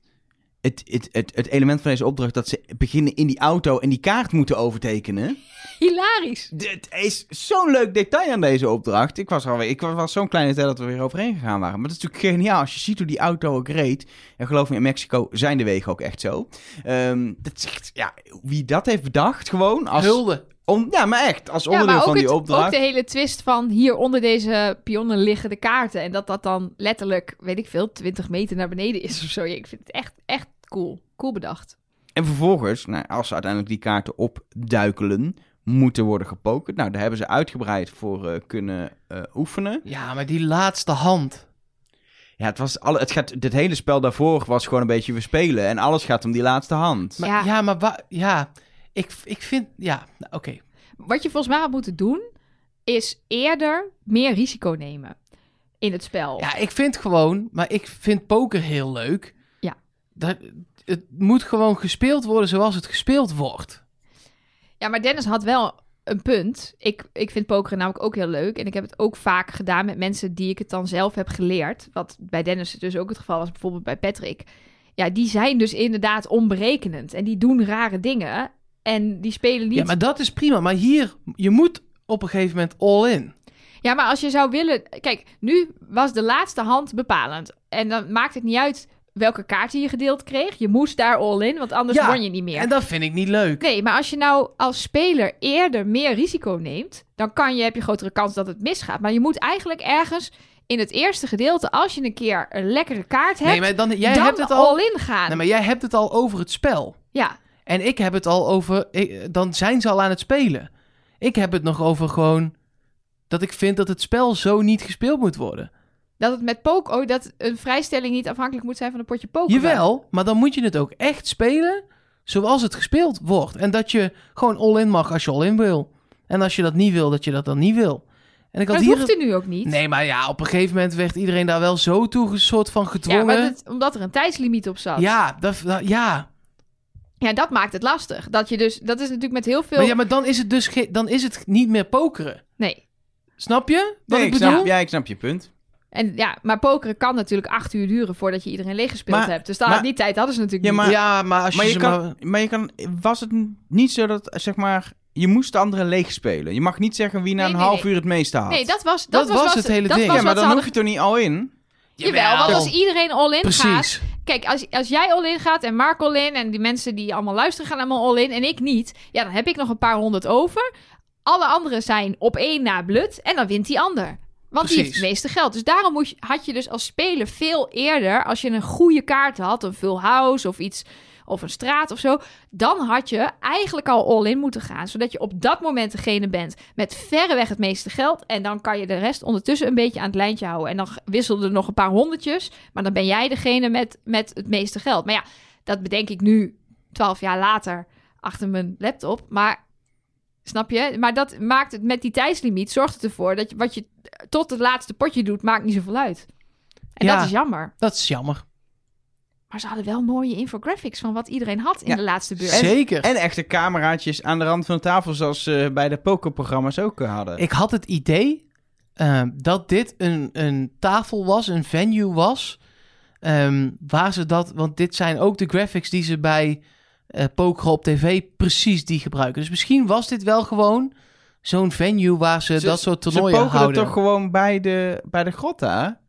Het, het, het, het element van deze opdracht dat ze beginnen in die auto en die kaart moeten overtekenen. Hilarisch! Dit is zo'n leuk detail aan deze opdracht. Ik was, alweer, ik was, zo'n kleine tijd dat we weer overheen gegaan waren. Maar dat is natuurlijk geniaal als je ziet hoe die auto ook reed. En geloof me, in Mexico zijn de wegen ook echt zo. Ehm, dat is echt, ja, wie dat heeft bedacht gewoon. Als, Hulde. om, ja, maar echt, als Ja, onderdeel maar van die het, opdracht. ook de hele twist van hier onder deze pionnen liggen de kaarten. En dat dat dan letterlijk, weet ik veel, 20 meter naar beneden is of zo. Ik vind het echt, echt cool. Cool bedacht. En vervolgens, nou, als ze uiteindelijk die kaarten opduikelen, moeten worden gepokerd. Nou, daar hebben ze uitgebreid voor eh, kunnen eh, oefenen. Ja, maar die laatste hand. Ja, het was alle, het gaat, dit hele spel daarvoor was gewoon een beetje we spelen. En alles gaat om die laatste hand. Maar, Ja. ja. maar wa- ja, ik, ik vind... Ja, nou, oké. Wat je volgens mij had moeten doen, is eerder meer risico nemen in het spel. Ja, ik vind gewoon... Maar ik vind poker heel leuk. Ja. Dat, het moet gewoon gespeeld worden zoals het gespeeld wordt. Ja, maar Dennis had wel een punt. Ik, ik vind pokeren namelijk ook heel leuk. En ik heb het ook vaak gedaan met mensen die ik het dan zelf heb geleerd. Wat bij Dennis dus ook het geval was, bijvoorbeeld bij Patrick. Ja, die zijn dus inderdaad onberekenend. En die doen rare dingen. En die spelen niet... Ja, maar dat is prima. Maar hier, je moet op een gegeven moment all in. Ja, maar als je zou willen... Kijk, nu was de laatste hand bepalend. En dan maakt het niet uit welke kaarten je gedeeld kreeg. Je moest daar all in, want anders Ja, won je niet meer. En dat vind ik niet leuk. Nee, maar als je nou als speler eerder meer risico neemt, dan kan je, heb je grotere kans dat het misgaat. Maar je moet eigenlijk ergens in het eerste gedeelte, als je een keer een lekkere kaart hebt, Nee, maar dan, jij dan hebt het al... all in gaan. Nee, maar jij hebt het al over het spel. Ja, En ik heb het al over... ik- dan zijn ze al aan het spelen. Ik heb het nog over gewoon... Dat ik vind dat het spel zo niet gespeeld moet worden. Dat het met poker, oh, dat een vrijstelling niet afhankelijk moet zijn van een potje poker. Jawel, maar dan moet je het ook echt spelen zoals het gespeeld wordt. En dat je gewoon all-in mag als je all-in wil. En als je dat niet wil, dat je dat dan niet wil. En ik Maar had dat hier... hoeft er nu ook niet. Nee, maar ja, op een gegeven moment werd iedereen daar wel zo toe een soort van ja, gedwongen. maar Ja, dat- omdat er een tijdslimiet op zat. dat, dat- ja. Ja, dat maakt het lastig. Dat je dus, dat is natuurlijk met heel veel. Maar ja, maar dan is het dus ge- dan is het niet meer pokeren. Nee. Snap je wat Nee, ik ik bedoel? snap, ja, ik snap je punt. En ja, maar pokeren kan natuurlijk acht uur duren voordat je iedereen leeggespeeld Maar- hebt. Dus daar, maar- die tijd hadden ze natuurlijk Ja, niet. maar- ja, maar als Maar je, kan, maar... maar je kan, was het niet zo dat, zeg maar, je moest de anderen leeg spelen. Je mag niet zeggen wie na Nee, een nee, half nee. uur het meeste had. Nee, dat was, dat Dat was het hele dat ding. Was ja, maar dan hoef je toch niet al in? Jawel, want als iedereen all-in gaat... Precies. Kijk, als, als jij all-in gaat en Mark all-in... en die mensen die allemaal luisteren gaan allemaal all-in... en ik niet, ja, dan heb ik nog een paar honderd over. Alle anderen zijn op één na blut en dan wint die ander. Want die heeft het meeste geld. Dus daarom had je dus als speler veel eerder... als je een goede kaart had, een full house of iets... of een straat of zo... dan had je eigenlijk al all-in moeten gaan. Zodat je op dat moment degene bent met verreweg het meeste geld... en dan kan je de rest ondertussen een beetje aan het lijntje houden. En dan wisselden er nog een paar honderdjes... maar dan ben jij degene met, met het meeste geld. Maar ja, dat bedenk ik nu, twaalf jaar later, achter mijn laptop. Maar... Snap je? Maar dat maakt het met die tijdslimiet, zorgt het ervoor dat je wat je tot het laatste potje doet, maakt niet zoveel uit. En Ja. dat is jammer. Dat is jammer. Maar ze hadden wel mooie infographics van wat iedereen had in Ja. de laatste beurt. Zeker. En echte cameraatjes aan de rand van de tafel, zoals ze bij de pokerprogramma's ook eh, hadden. Ik had het idee ehm, dat dit een, een tafel was, een venue was. ehm, waar ze dat, want dit zijn ook de graphics die ze bij poker op tv precies die gebruiken. Dus misschien was dit wel gewoon zo'n venue waar ze, Ze- dat soort Ze toernooien houden. toch gewoon bij de, bij de grot daar?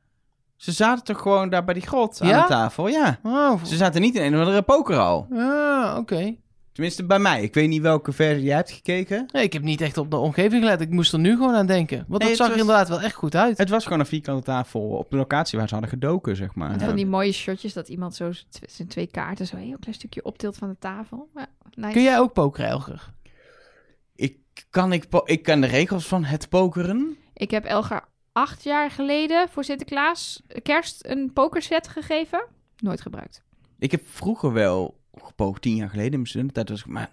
Ze zaten toch gewoon daar bij die grot aan Ja? de tafel? Ja. Oh, Ze zaten niet in een of andere pokerhal. ah, oké. Tenminste, bij mij. Ik weet niet welke versie jij hebt gekeken. Nee, ik heb niet echt op de omgeving gelet. Ik moest er nu gewoon aan denken. Want Nee, dat het zag er was- inderdaad wel echt goed uit. Het was gewoon een vierkante tafel op de locatie waar ze hadden gedoken, zeg maar. Met van die mooie shotjes dat iemand zo zijn twee kaarten zo een heel klein stukje optilt van de tafel. Ja, nice. Kun jij ook pokeren, Elger? Ik, kan ik, po- ik ken de regels van het pokeren. Ik heb Elgar acht jaar geleden voor Sinterklaas kerst een pokerset gegeven. Nooit gebruikt. Ik heb vroeger wel gepokerd, tien jaar geleden mijn studententijd. was Maar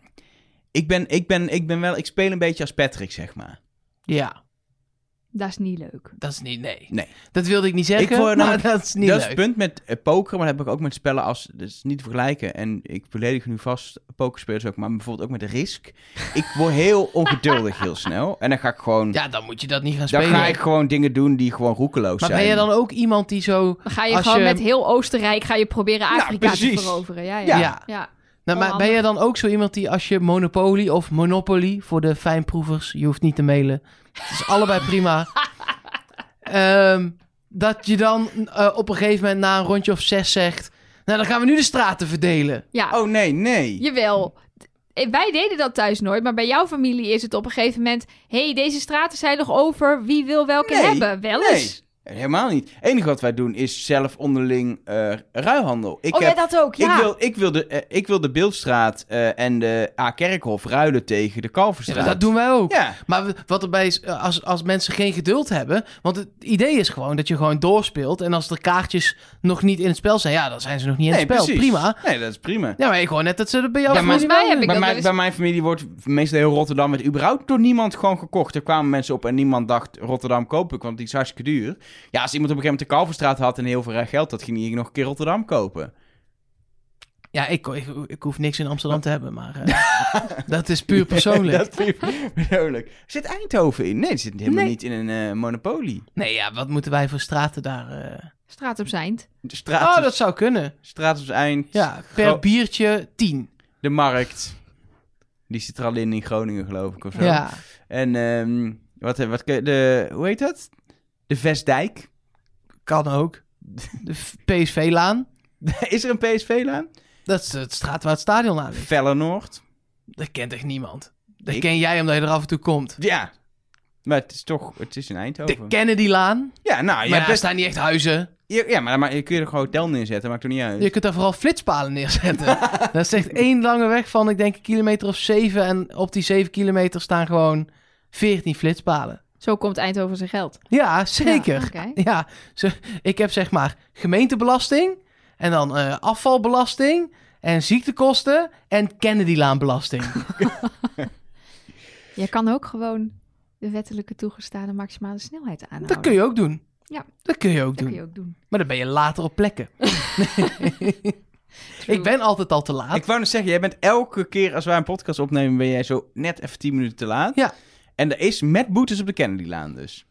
ik ben, ik, ben, ik ben wel, ik speel een beetje als Patrick, zeg maar. Ja, Dat is niet leuk. dat is niet... Nee. Nee. Dat wilde ik niet zeggen, Ik word [laughs] maar namelijk- dat is niet dat leuk. is het punt met eh, pokeren, maar dat heb ik ook met spellen als... Dat is niet te vergelijken. En ik beledig nu vast pokerspelers ook, maar bijvoorbeeld ook met Risk. Ik word heel [laughs] ongeduldig heel snel. En dan ga ik gewoon... Ja, dan moet je dat niet gaan dan spelen. ga ik gewoon dingen doen die gewoon roekeloos Maar zijn. ben je dan ook iemand die zo... Dan ga je Als gewoon je- met heel Oostenrijk ga je proberen Nou, Afrika te precies. veroveren. Ja, ja. Ja. ja. Ja. Nou, maar ben je dan ook zo iemand die als je Monopoly of Monopoly voor de fijnproevers, je hoeft niet te mailen. Het is allebei prima. [laughs] Ehm, dat je dan eh, op een gegeven moment na een rondje of zes zegt, nou dan gaan we nu de straten verdelen. Ja, Oh, nee, nee. jawel. Eh, Wij deden dat thuis nooit, maar bij jouw familie is het op een gegeven moment... hé, hey, deze straten zijn nog over, wie wil welke Nee, hebben? Wel nee. Helemaal niet. Het enige wat wij doen is zelf onderling eh, ruilhandel. Ik oh heb ja, dat ook, ja. Ik wil, ik wil, de, eh, ik wil de Beeldstraat eh, en de A-Kerkhof ruilen tegen de Ja, Kalverstraat. dat doen wij ook. Ja, Maar wat erbij is, als, als mensen geen geduld hebben... Want het idee is gewoon dat je gewoon doorspeelt... en als de kaartjes nog niet in het spel zijn... ja, dan zijn ze nog niet in nee, het spel. precies. Prima. Nee, dat is prima. Ja, maar ik hoor net dat ze er bij jou... Ja, volgens mij heb ik Bij, dat mijn, eens- bij mijn familie wordt meestal heel Rotterdam werd überhaupt door niemand gewoon gekocht. Er kwamen mensen op en niemand dacht Rotterdam koop ik, want die is hartstikke duur. Ja, als iemand op een gegeven moment de Kalverstraat had en heel veel geld had, ging hij nog een keer Rotterdam kopen. Ja, ik, ik, ik hoef niks in Amsterdam te hebben, maar eh, [laughs] dat is puur persoonlijk. [laughs] dat is puur persoonlijk. Zit Eindhoven in? Nee, het zit helemaal Nee. niet in een eh monopolie. Nee, ja, wat moeten wij voor straten daar... eh? Straat op straat, Oh, dat zou kunnen. straat is eind. Ja, per biertje 10. De markt. Die zit er al in in Groningen, geloof ik, of zo. Ja. En ehm, wat, wat, de, hoe heet dat? De Vestdijk. Kan ook. De PSV-laan. [laughs] is er een PSV-laan? Dat is het straat waar het stadion aan ligt. Fellenoord. Dat kent echt niemand. Dat Ik- ken jij omdat je er af en toe komt. Ja. Maar het is toch, het is in De Eindhoven. Kennedy-laan. ja, nou, maar je daar best... staan niet echt huizen. Ja, ja, maar, maar je kun je er gewoon hotel neerzetten, maakt er niet uit. Je kunt daar vooral flitspalen neerzetten. [laughs] dat is echt één lange weg van, ik denk, een kilometer of zeven. En op die zeven kilometer staan gewoon 14 flitspalen. Zo komt Eindhoven zijn geld. Ja, zeker. Ja, [laughs] ik heb zeg maar gemeentebelasting en dan eh, afvalbelasting en ziektekosten en Kennedylaanbelasting. [laughs] [laughs] Je kan ook gewoon de wettelijke toegestane maximale snelheid aanhouden. dat kun je ook doen. Ja. Dat kun je ook Dat doen. kun je ook doen. Maar dan ben je later op plekken. True. ik ben altijd al te laat. Ik wou net zeggen, jij bent elke keer als wij een podcast opnemen, ben jij zo net even 10 minuten te laat. Ja. En er is met boetes op de Kennedylaan dus.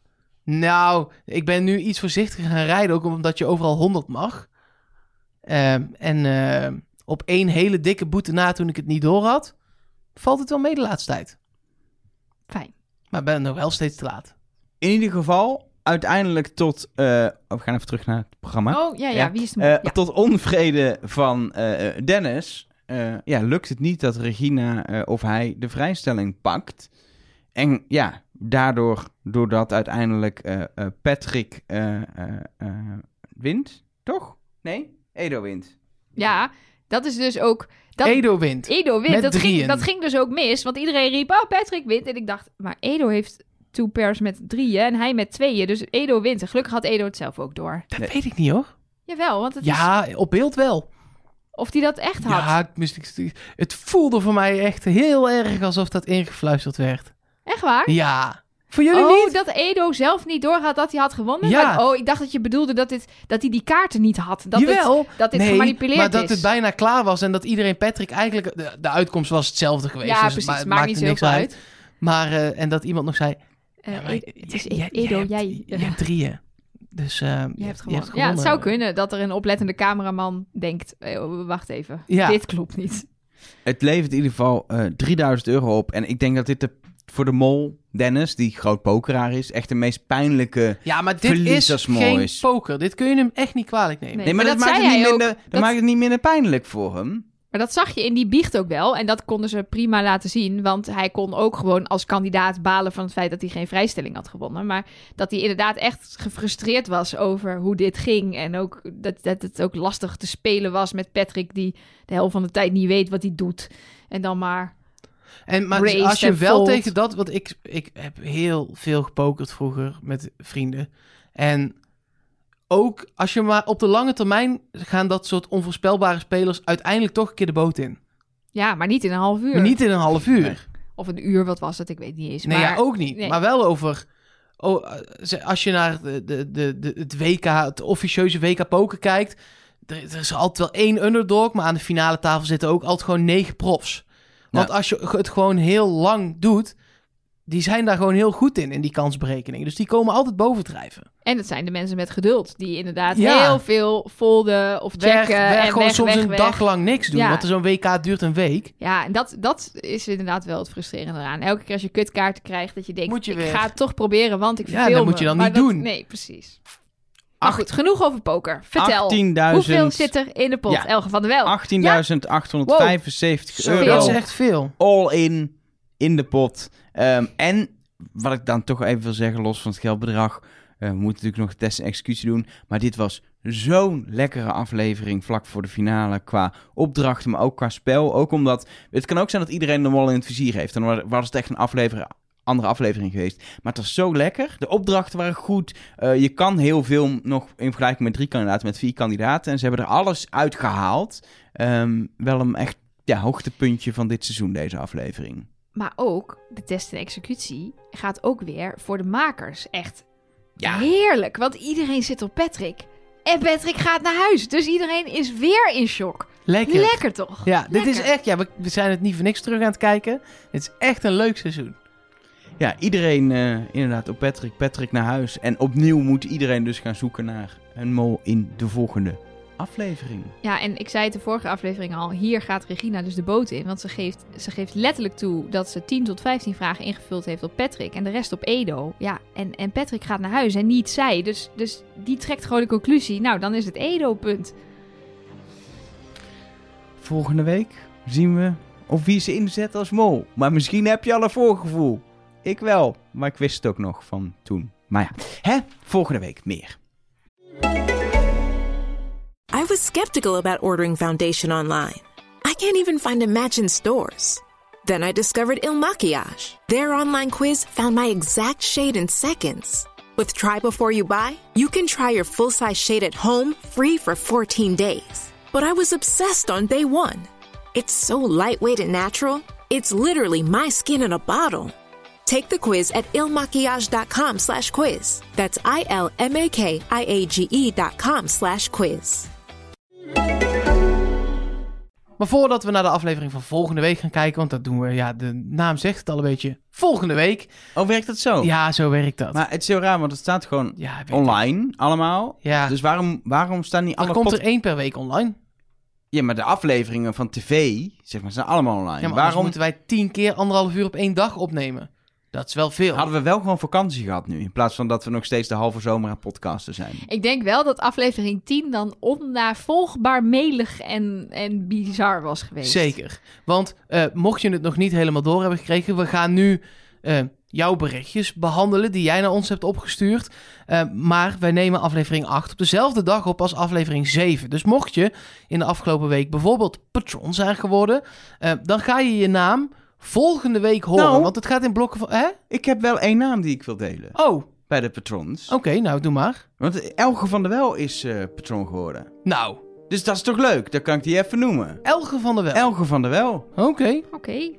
Nou, ik ben nu iets voorzichtiger gaan rijden, ook omdat je overal 100 mag. Ehm, en eh, op één hele dikke boete na toen ik het niet door had, valt het wel mee de laatste tijd. Fijn. Maar ben nog wel steeds te laat. In ieder geval, uiteindelijk tot... eh, oh, we gaan even terug naar het programma. Oh, ja, ja. Ja. Wie is de Eh, ja. Tot onvrede van eh, Dennis eh, ja, lukt het niet dat Regina eh, of hij de vrijstelling pakt. En ja, daardoor, doordat uiteindelijk eh, eh, Patrick eh, wint, toch? Nee? Edo wint. ja, dat is dus ook... Dat, Edo wint. Edo wint. Met Dat ging, drieën. dat ging dus ook mis. Want iedereen riep, oh, Patrick wint. En ik dacht, maar Edo heeft two pairs met drieën en hij met tweeën. Dus Edo wint. En gelukkig had Edo het zelf ook door. Dat Nee. weet ik niet hoor. Jawel, want het is, Ja, op beeld wel. of hij dat echt had. Ja, ik moest, ik- het voelde voor mij echt heel erg alsof dat ingefluisterd werd. Echt waar? Ja. Voor jullie oh, niet? dat Edo zelf niet doorhad dat hij had gewonnen? Ja. Maar- oh, ik dacht dat je bedoelde dat, dit, dat hij die kaarten niet had. Dat het, Jawel. dat dit nee, gemanipuleerd maar dat is. het bijna klaar was en dat iedereen Patrick eigenlijk... De, de uitkomst was hetzelfde geweest. ja, dus precies. het Het ma- maakt niet niks uit. Maar, eh, en dat iemand nog zei... Eh, ja, maar Edo- het is Edo, hebt- jij. Je hebt drieën. Dus eh, je, Je hebt gewonnen. Ja, het zou kunnen dat er een oplettende cameraman denkt... eh, wacht even, Ja. dit klopt niet. Het levert in ieder geval eh 3000 euro op. En ik denk dat dit de, voor de mol, Dennis, die groot pokeraar is, echt de meest pijnlijke... Ja, maar dit is geen is. poker. Dit kun je hem echt niet kwalijk nemen. Nee. Nee, maar, maar dat, dat maakt, het niet ook. minder, dat Dat- maakt het niet minder pijnlijk voor hem. Maar dat zag je in die biecht ook wel. En dat konden ze prima laten zien. Want hij kon ook gewoon als kandidaat balen van het feit dat hij geen vrijstelling had gewonnen. Maar dat hij inderdaad echt gefrustreerd was over hoe dit ging. En ook dat, dat het ook lastig te spelen was met Patrick, die de helft van de tijd niet weet wat hij doet. En dan maar. En maar Raised als je wel fold. tegen dat, want ik, ik heb heel veel gepokerd vroeger met vrienden. En ook als je maar op de lange termijn gaan dat soort onvoorspelbare spelers uiteindelijk toch een keer de boot in. Ja, maar niet in een half uur. Maar niet in een half uur. Nee. Of een uur, wat was het? Ik weet niet eens. Nee, maar, ja, ook niet. nee. Maar wel over. Oh, eh, als je naar de, de, de, de, het WK, het officieuze WK poker kijkt. Er, er is altijd wel één underdog, maar aan de finale tafel zitten ook altijd gewoon negen profs. Want Ja. als je het gewoon heel lang doet, die zijn daar gewoon heel goed in, in die kansberekening. Dus die komen altijd bovendrijven. En het zijn de mensen met geduld die inderdaad Ja. heel veel folden of checken. Weg, weg, en gewoon weg, soms weg, een weg. dag lang niks doen. Ja. Want zo'n WK duurt een week. Ja, en dat, dat is inderdaad wel het frustrerende eraan. Elke keer als je kutkaarten krijgt, dat je denkt, Moet je ik weer. ga het toch proberen, want ik Ja, verveel dat me. moet je dan Maar niet dat- doen. Nee, precies. Maar Acht- goed, genoeg over poker. Vertel, 18.000 hoeveel zit er in de pot, Ja. Elge van der Wel? 18.875 Zo, euro. dat is echt veel. all in in de pot. Ehm, en wat ik dan toch even wil zeggen, los van het geldbedrag, eh, we moeten natuurlijk nog test en executie doen. Maar dit was zo'n lekkere aflevering vlak voor de finale qua opdrachten, maar ook qua spel. Ook omdat het kan ook zijn dat iedereen de mol in het vizier heeft. Dan wa- was het echt een aflevering, andere aflevering geweest. Maar het was zo lekker. De opdrachten waren goed. Eh, je kan heel veel nog in vergelijking met drie kandidaten, met vier kandidaten. En ze hebben er alles uitgehaald. Ehm, wel een echt ja, hoogtepuntje van dit seizoen, deze aflevering. Maar ook, de test en executie gaat ook weer voor de makers. Echt Ja. heerlijk, want iedereen zit op Patrick. En Patrick gaat naar huis, dus iedereen is weer in shock. Lekker. Lekker toch? Ja, dit is echt... Ja, we, we zijn het niet voor niks terug aan het kijken. Het is echt een leuk seizoen. Ja, iedereen eh, inderdaad op Patrick, Patrick naar huis. En opnieuw moet iedereen dus gaan zoeken naar een mol in de volgende aflevering. Ja, en ik zei het de vorige aflevering al. Hier gaat Regina dus de boot in. Want ze geeft, ze geeft letterlijk toe dat ze 10 tot 15 vragen ingevuld heeft op Patrick. En de rest op Edo. Ja, en, en Patrick gaat naar huis en niet zij. Dus, dus die trekt gewoon de conclusie. Nou, dan is het Edo-punt. Volgende week zien we of wie ze inzet als mol. Maar misschien heb je al een voorgevoel. Ik wel, maar ik wist het ook nog van toen. Maar ja, hè? Volgende week meer. I was skeptical about ordering foundation online. I can't even find a match in stores. Then I discovered Il Makiage. Their online quiz found my exact shade in seconds. With Try Before You Buy, you can try your full size shade at home free for 14 days. But I was obsessed on day one. It's so lightweight and natural, it's literally my skin in a bottle. Take the quiz at ilmakiage.com slash quiz. That's I-L-M-A-K-I-A-G-E E dot com slash quiz. Maar voordat we naar de aflevering van volgende week gaan kijken... want dat doen we, ja, de naam zegt het al een beetje... volgende week. Oh, werkt dat zo? Ja, zo werkt dat. Maar het is heel raar, want het staat gewoon ja, weet ik. online allemaal. Ja, Dus waarom, waarom staan niet er alle komt pod- er één per week online. Ja, maar de afleveringen van tv, zeg maar, zijn allemaal online. Ja, maar waarom? waarom moeten wij tien keer anderhalf uur op één dag opnemen? Dat is wel veel. Hadden we wel gewoon vakantie gehad nu. In plaats van dat we nog steeds de halve zomer aan podcasten zijn. Ik denk wel dat aflevering 10 dan onnavolgbaar melig en, en bizar was geweest. Zeker. Want eh, mocht je het nog niet helemaal door hebben gekregen, we gaan nu eh, jouw berichtjes behandelen die jij naar ons hebt opgestuurd. Eh, maar wij nemen aflevering 8 op dezelfde dag op als aflevering 7. Dus mocht je in de afgelopen week bijvoorbeeld patron zijn geworden, eh, dan ga je je naam volgende week horen. Nou. Want het gaat in blokken van... Hè? Ik heb wel één naam die ik wil delen. Oh, oké. Bij de patrons. nou doe maar. Want Elge van der Wel is eh patron geworden. Nou, Dus dat is toch leuk? Dan kan ik die even noemen. Elge van der Wel. Elge van der Wel. Oké. Oké.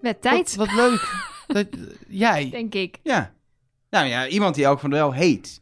Met tijd, Wat, wat leuk. [laughs] dat, jij. denk ik. Ja. Nou ja, iemand die Elge van der Wel heet.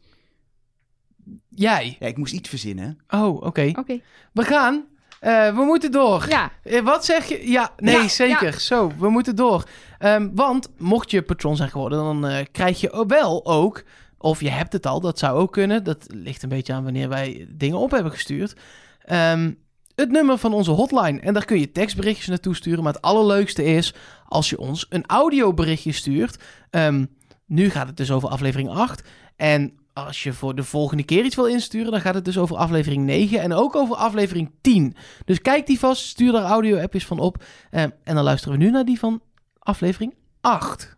Jij. Ja, ik moest iets verzinnen. Oh, oké. Oké. We gaan. Eh, we moeten door. Ja, Eh, wat zeg je? Ja, nee, Ja, zeker. Zo, we moeten door. Ehm, want mocht je patron zijn geworden, dan eh, krijg je wel ook... Of je hebt het al, dat zou ook kunnen. Dat ligt een beetje aan wanneer wij dingen op hebben gestuurd. Ehm, het nummer van onze hotline. En daar kun je tekstberichtjes naartoe sturen. Maar het allerleukste is als je ons een audioberichtje stuurt. Ehm, nu gaat het dus over aflevering 8. En als je voor de volgende keer iets wil insturen, dan gaat het dus over aflevering 9 en ook over aflevering 10. Dus kijk die vast, stuur daar audio-appjes van op. Eh, en dan luisteren we nu naar die van aflevering 8.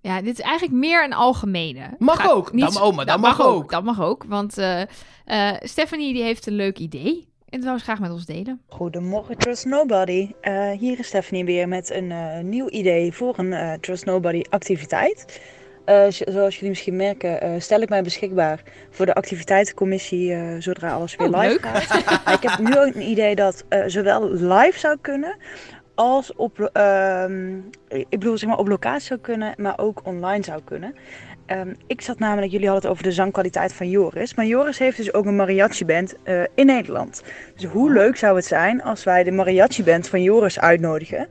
ja, dit is eigenlijk meer een algemene. Mag Ga- ook. Dat- oh, maar dat mag ook. Dat mag ook, want eh, eh, Stephanie die heeft een leuk idee. En dat zou ze graag met ons delen. Goedemorgen Trust Nobody. Eh, hier is Stephanie weer met een eh, nieuw idee voor een eh, Trust Nobody activiteit. Eh, zo- zoals jullie misschien merken, eh, stel ik mij beschikbaar voor de activiteitencommissie eh, zodra alles weer Oh, live leuk. gaat. Ik heb nu ook een idee dat zowel live zou kunnen als op, ehm, ik bedoel, zeg maar op locatie zou kunnen, maar ook online zou kunnen. Ehm, ik zat namelijk, jullie hadden het over de zangkwaliteit van Joris. Maar Joris heeft dus ook een mariachi-band in Nederland. Dus hoe leuk zou het zijn als wij de mariachi-band van Joris uitnodigen.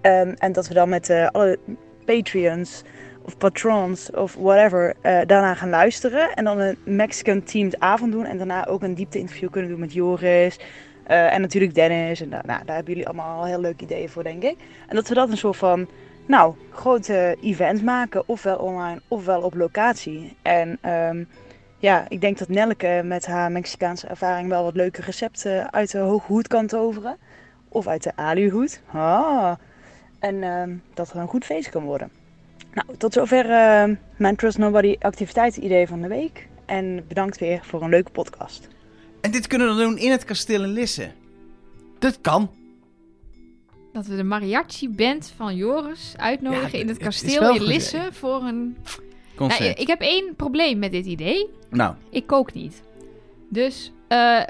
Ehm, en dat we dan met alle Patreons of patrons of whatever eh, daarna gaan luisteren. En dan een Mexican-themed avond doen. En daarna ook een diepte-interview kunnen doen met Joris. eh, en natuurlijk Dennis. En nou, daar hebben jullie allemaal al heel leuke ideeën voor, denk ik. En dat we dat een soort van nou, grote event maken, ofwel online ofwel op locatie. En ehm, ja, ik denk dat Nelke met haar Mexicaanse ervaring wel wat leuke recepten uit de hoge hoed kan toveren. Of uit de aluhoed. Ah. En ehm, dat er een goed feest kan worden. Nou, tot zover ehm, mijn Trust Nobody activiteitsidee van de week. En bedankt weer voor een leuke podcast. En dit kunnen we doen in het kasteel in Lisse. Dat kan. Dat we de mariachi-band van Joris uitnodigen Ja, in het het kasteel wel in Lisse voor een... Nou, Concept. ik heb één probleem met dit idee. Nou, Ik kook niet. Dus eh, eh,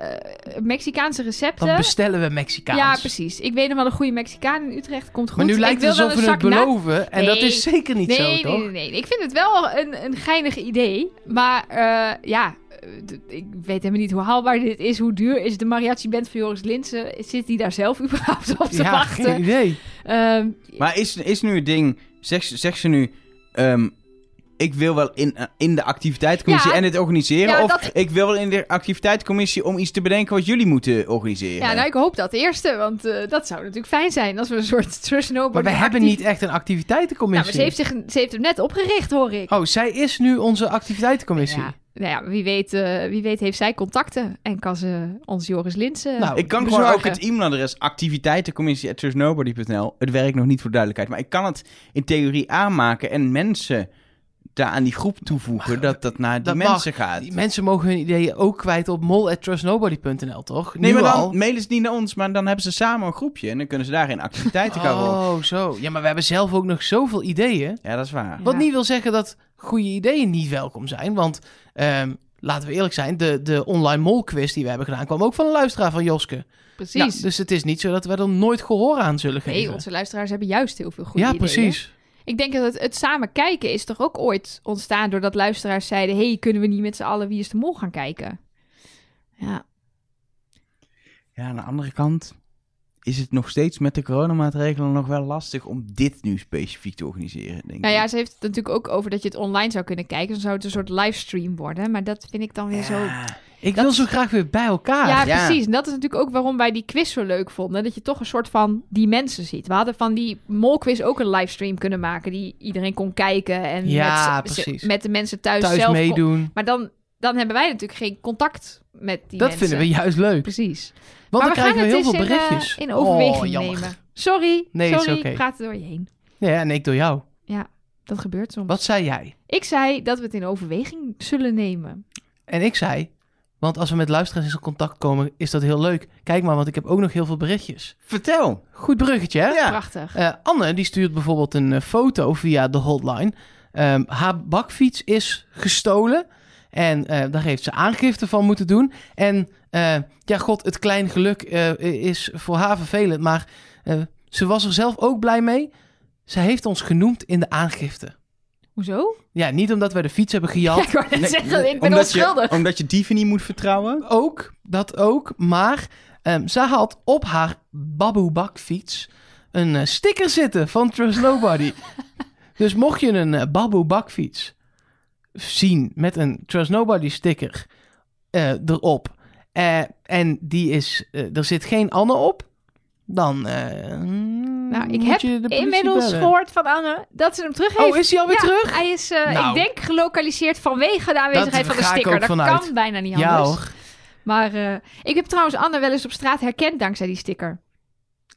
Mexicaanse recepten... Dan bestellen we Mexicaans. Ja, precies. Ik weet nog wel een goede Mexicaan in Utrecht. Komt goed. Maar nu lijkt het wel alsof we het na- beloven. En dat Nee. is zeker niet nee, zo, nee, toch? nee, nee. Ik vind het wel een, een geinig idee. Maar eh, ja, ik weet helemaal niet hoe haalbaar dit is. Hoe duur is de mariachi-band van Joris Linsen? Zit hij daar zelf [laughs] überhaupt op te ja, wachten? geen idee. Ehm, maar is, is nu het ding... Zegt ze- zegt ze nu... ehm, ik wil wel in, eh, in de activiteitencommissie Ja. en dit organiseren. Ja, of dat- ik wil wel in de activiteitencommissie om iets te bedenken wat jullie moeten organiseren. ja, nou, ik hoop dat eerste. Want eh, dat zou natuurlijk fijn zijn als we een soort [laughs] trust nobody Maar we hebben niet echt een Nou, activiteitencommissie. maar ze heeft, zich, ze heeft hem net opgericht, hoor ik. Oh, zij is nu onze activiteitencommissie. Ja, nou ja, wie weet, eh, wie weet heeft zij contacten en kan ze ons Joris Linsen Nou, Ik kan bezorgen. gewoon ook het e-mailadres activiteitencommissie.trustnobody.nl. Het werkt nog niet voor duidelijkheid, maar ik kan het in theorie aanmaken en mensen daar aan die groep toevoegen dat dat naar die dat mag. mensen gaat. Die mensen mogen hun ideeën ook kwijt op mol.trustnobody.nl, toch? Nee, Nu maar dan al? mailen ze niet naar ons, maar dan hebben ze samen een groepje en dan kunnen ze daarin activiteiten gaan rollen. Oh, zo. Ja, maar we hebben zelf ook nog zoveel ideeën. Ja, dat is waar. Wat Ja. niet wil zeggen dat goede ideeën niet welkom zijn. Want ehm, laten we eerlijk zijn, de, de online molquiz die we hebben gedaan... kwam ook van een luisteraar van Joske. Precies. Ja, dus het is niet zo dat we er nooit gehoor aan zullen geven. Nee, onze luisteraars hebben juist heel veel goede ja, ideeën. precies. Ik denk dat het, het samen kijken is toch ook ooit ontstaan doordat luisteraars zeiden: hey, kunnen we niet met z'n allen Wie is de Mol gaan kijken? Ja, Ja, aan de andere kant is het nog steeds met de coronamaatregelen nog wel lastig om dit nu specifiek te organiseren, denk nou ja, ik. ze heeft het natuurlijk ook over dat je het online zou kunnen kijken. Dan zou het een soort livestream worden. Maar dat vind ik dan weer zo. Ja, Ik Dat wil zo graag weer bij elkaar. Ja, ja. precies. En dat is natuurlijk ook waarom wij die quiz zo leuk vonden. Dat je toch een soort van die mensen ziet. We hadden van die molquiz ook een livestream kunnen maken. Die iedereen kon kijken. En Ja, met, met de mensen thuis, Thuis zelf kon- meedoen. Maar dan, dan hebben wij natuurlijk geen contact met die Dat mensen. vinden we juist leuk. Precies. Want maar dan we krijgen we heel veel in, berichtjes. eh, in overweging oh, nemen. Sorry, Nee, is sorry, oké. ik praat er door je heen. Ja, en ik door jou. Dat gebeurt soms. Wat zei jij? Ik zei dat we het in overweging zullen nemen. En ik zei, want als we met luisteraars in contact komen, is dat heel leuk. Kijk maar, want ik heb ook nog heel veel berichtjes. Vertel. Goed bruggetje, hè? Ja. Prachtig. Eh, Anne, die stuurt bijvoorbeeld een eh, foto via de hotline. Ehm, haar bakfiets is gestolen. En eh, daar heeft ze aangifte van moeten doen. En eh, ja, god, het klein geluk eh, is voor haar vervelend. Maar ze was er zelf ook blij mee. Ze heeft ons genoemd in de aangifte. Hoezo? Ja, niet omdat wij de fiets hebben gejat. [laughs] Ja, ik wou net Nee, zeggen, ik ben omdat onschuldig. Je, omdat je dieven niet moet vertrouwen. Ook, dat ook. Maar ehm zij had op haar Baboe bakfiets een eh, sticker zitten van Trust Nobody. [laughs] dus mocht je een uh, Baboe bakfiets zien met een Trust Nobody sticker eh, erop. eh, en die is, eh, er zit geen Anne op. Dan eh, Nou, ik heb inmiddels bellen. gehoord van Anne dat ze hem terug heeft. Oh, is hij alweer Ja, terug? Hij is, eh, Nou. ik denk, gelokaliseerd vanwege de aanwezigheid van de sticker. Dat vanuit. kan bijna niet anders. Ja hoor. Maar eh, ik heb trouwens Anne wel eens op straat herkend dankzij die sticker.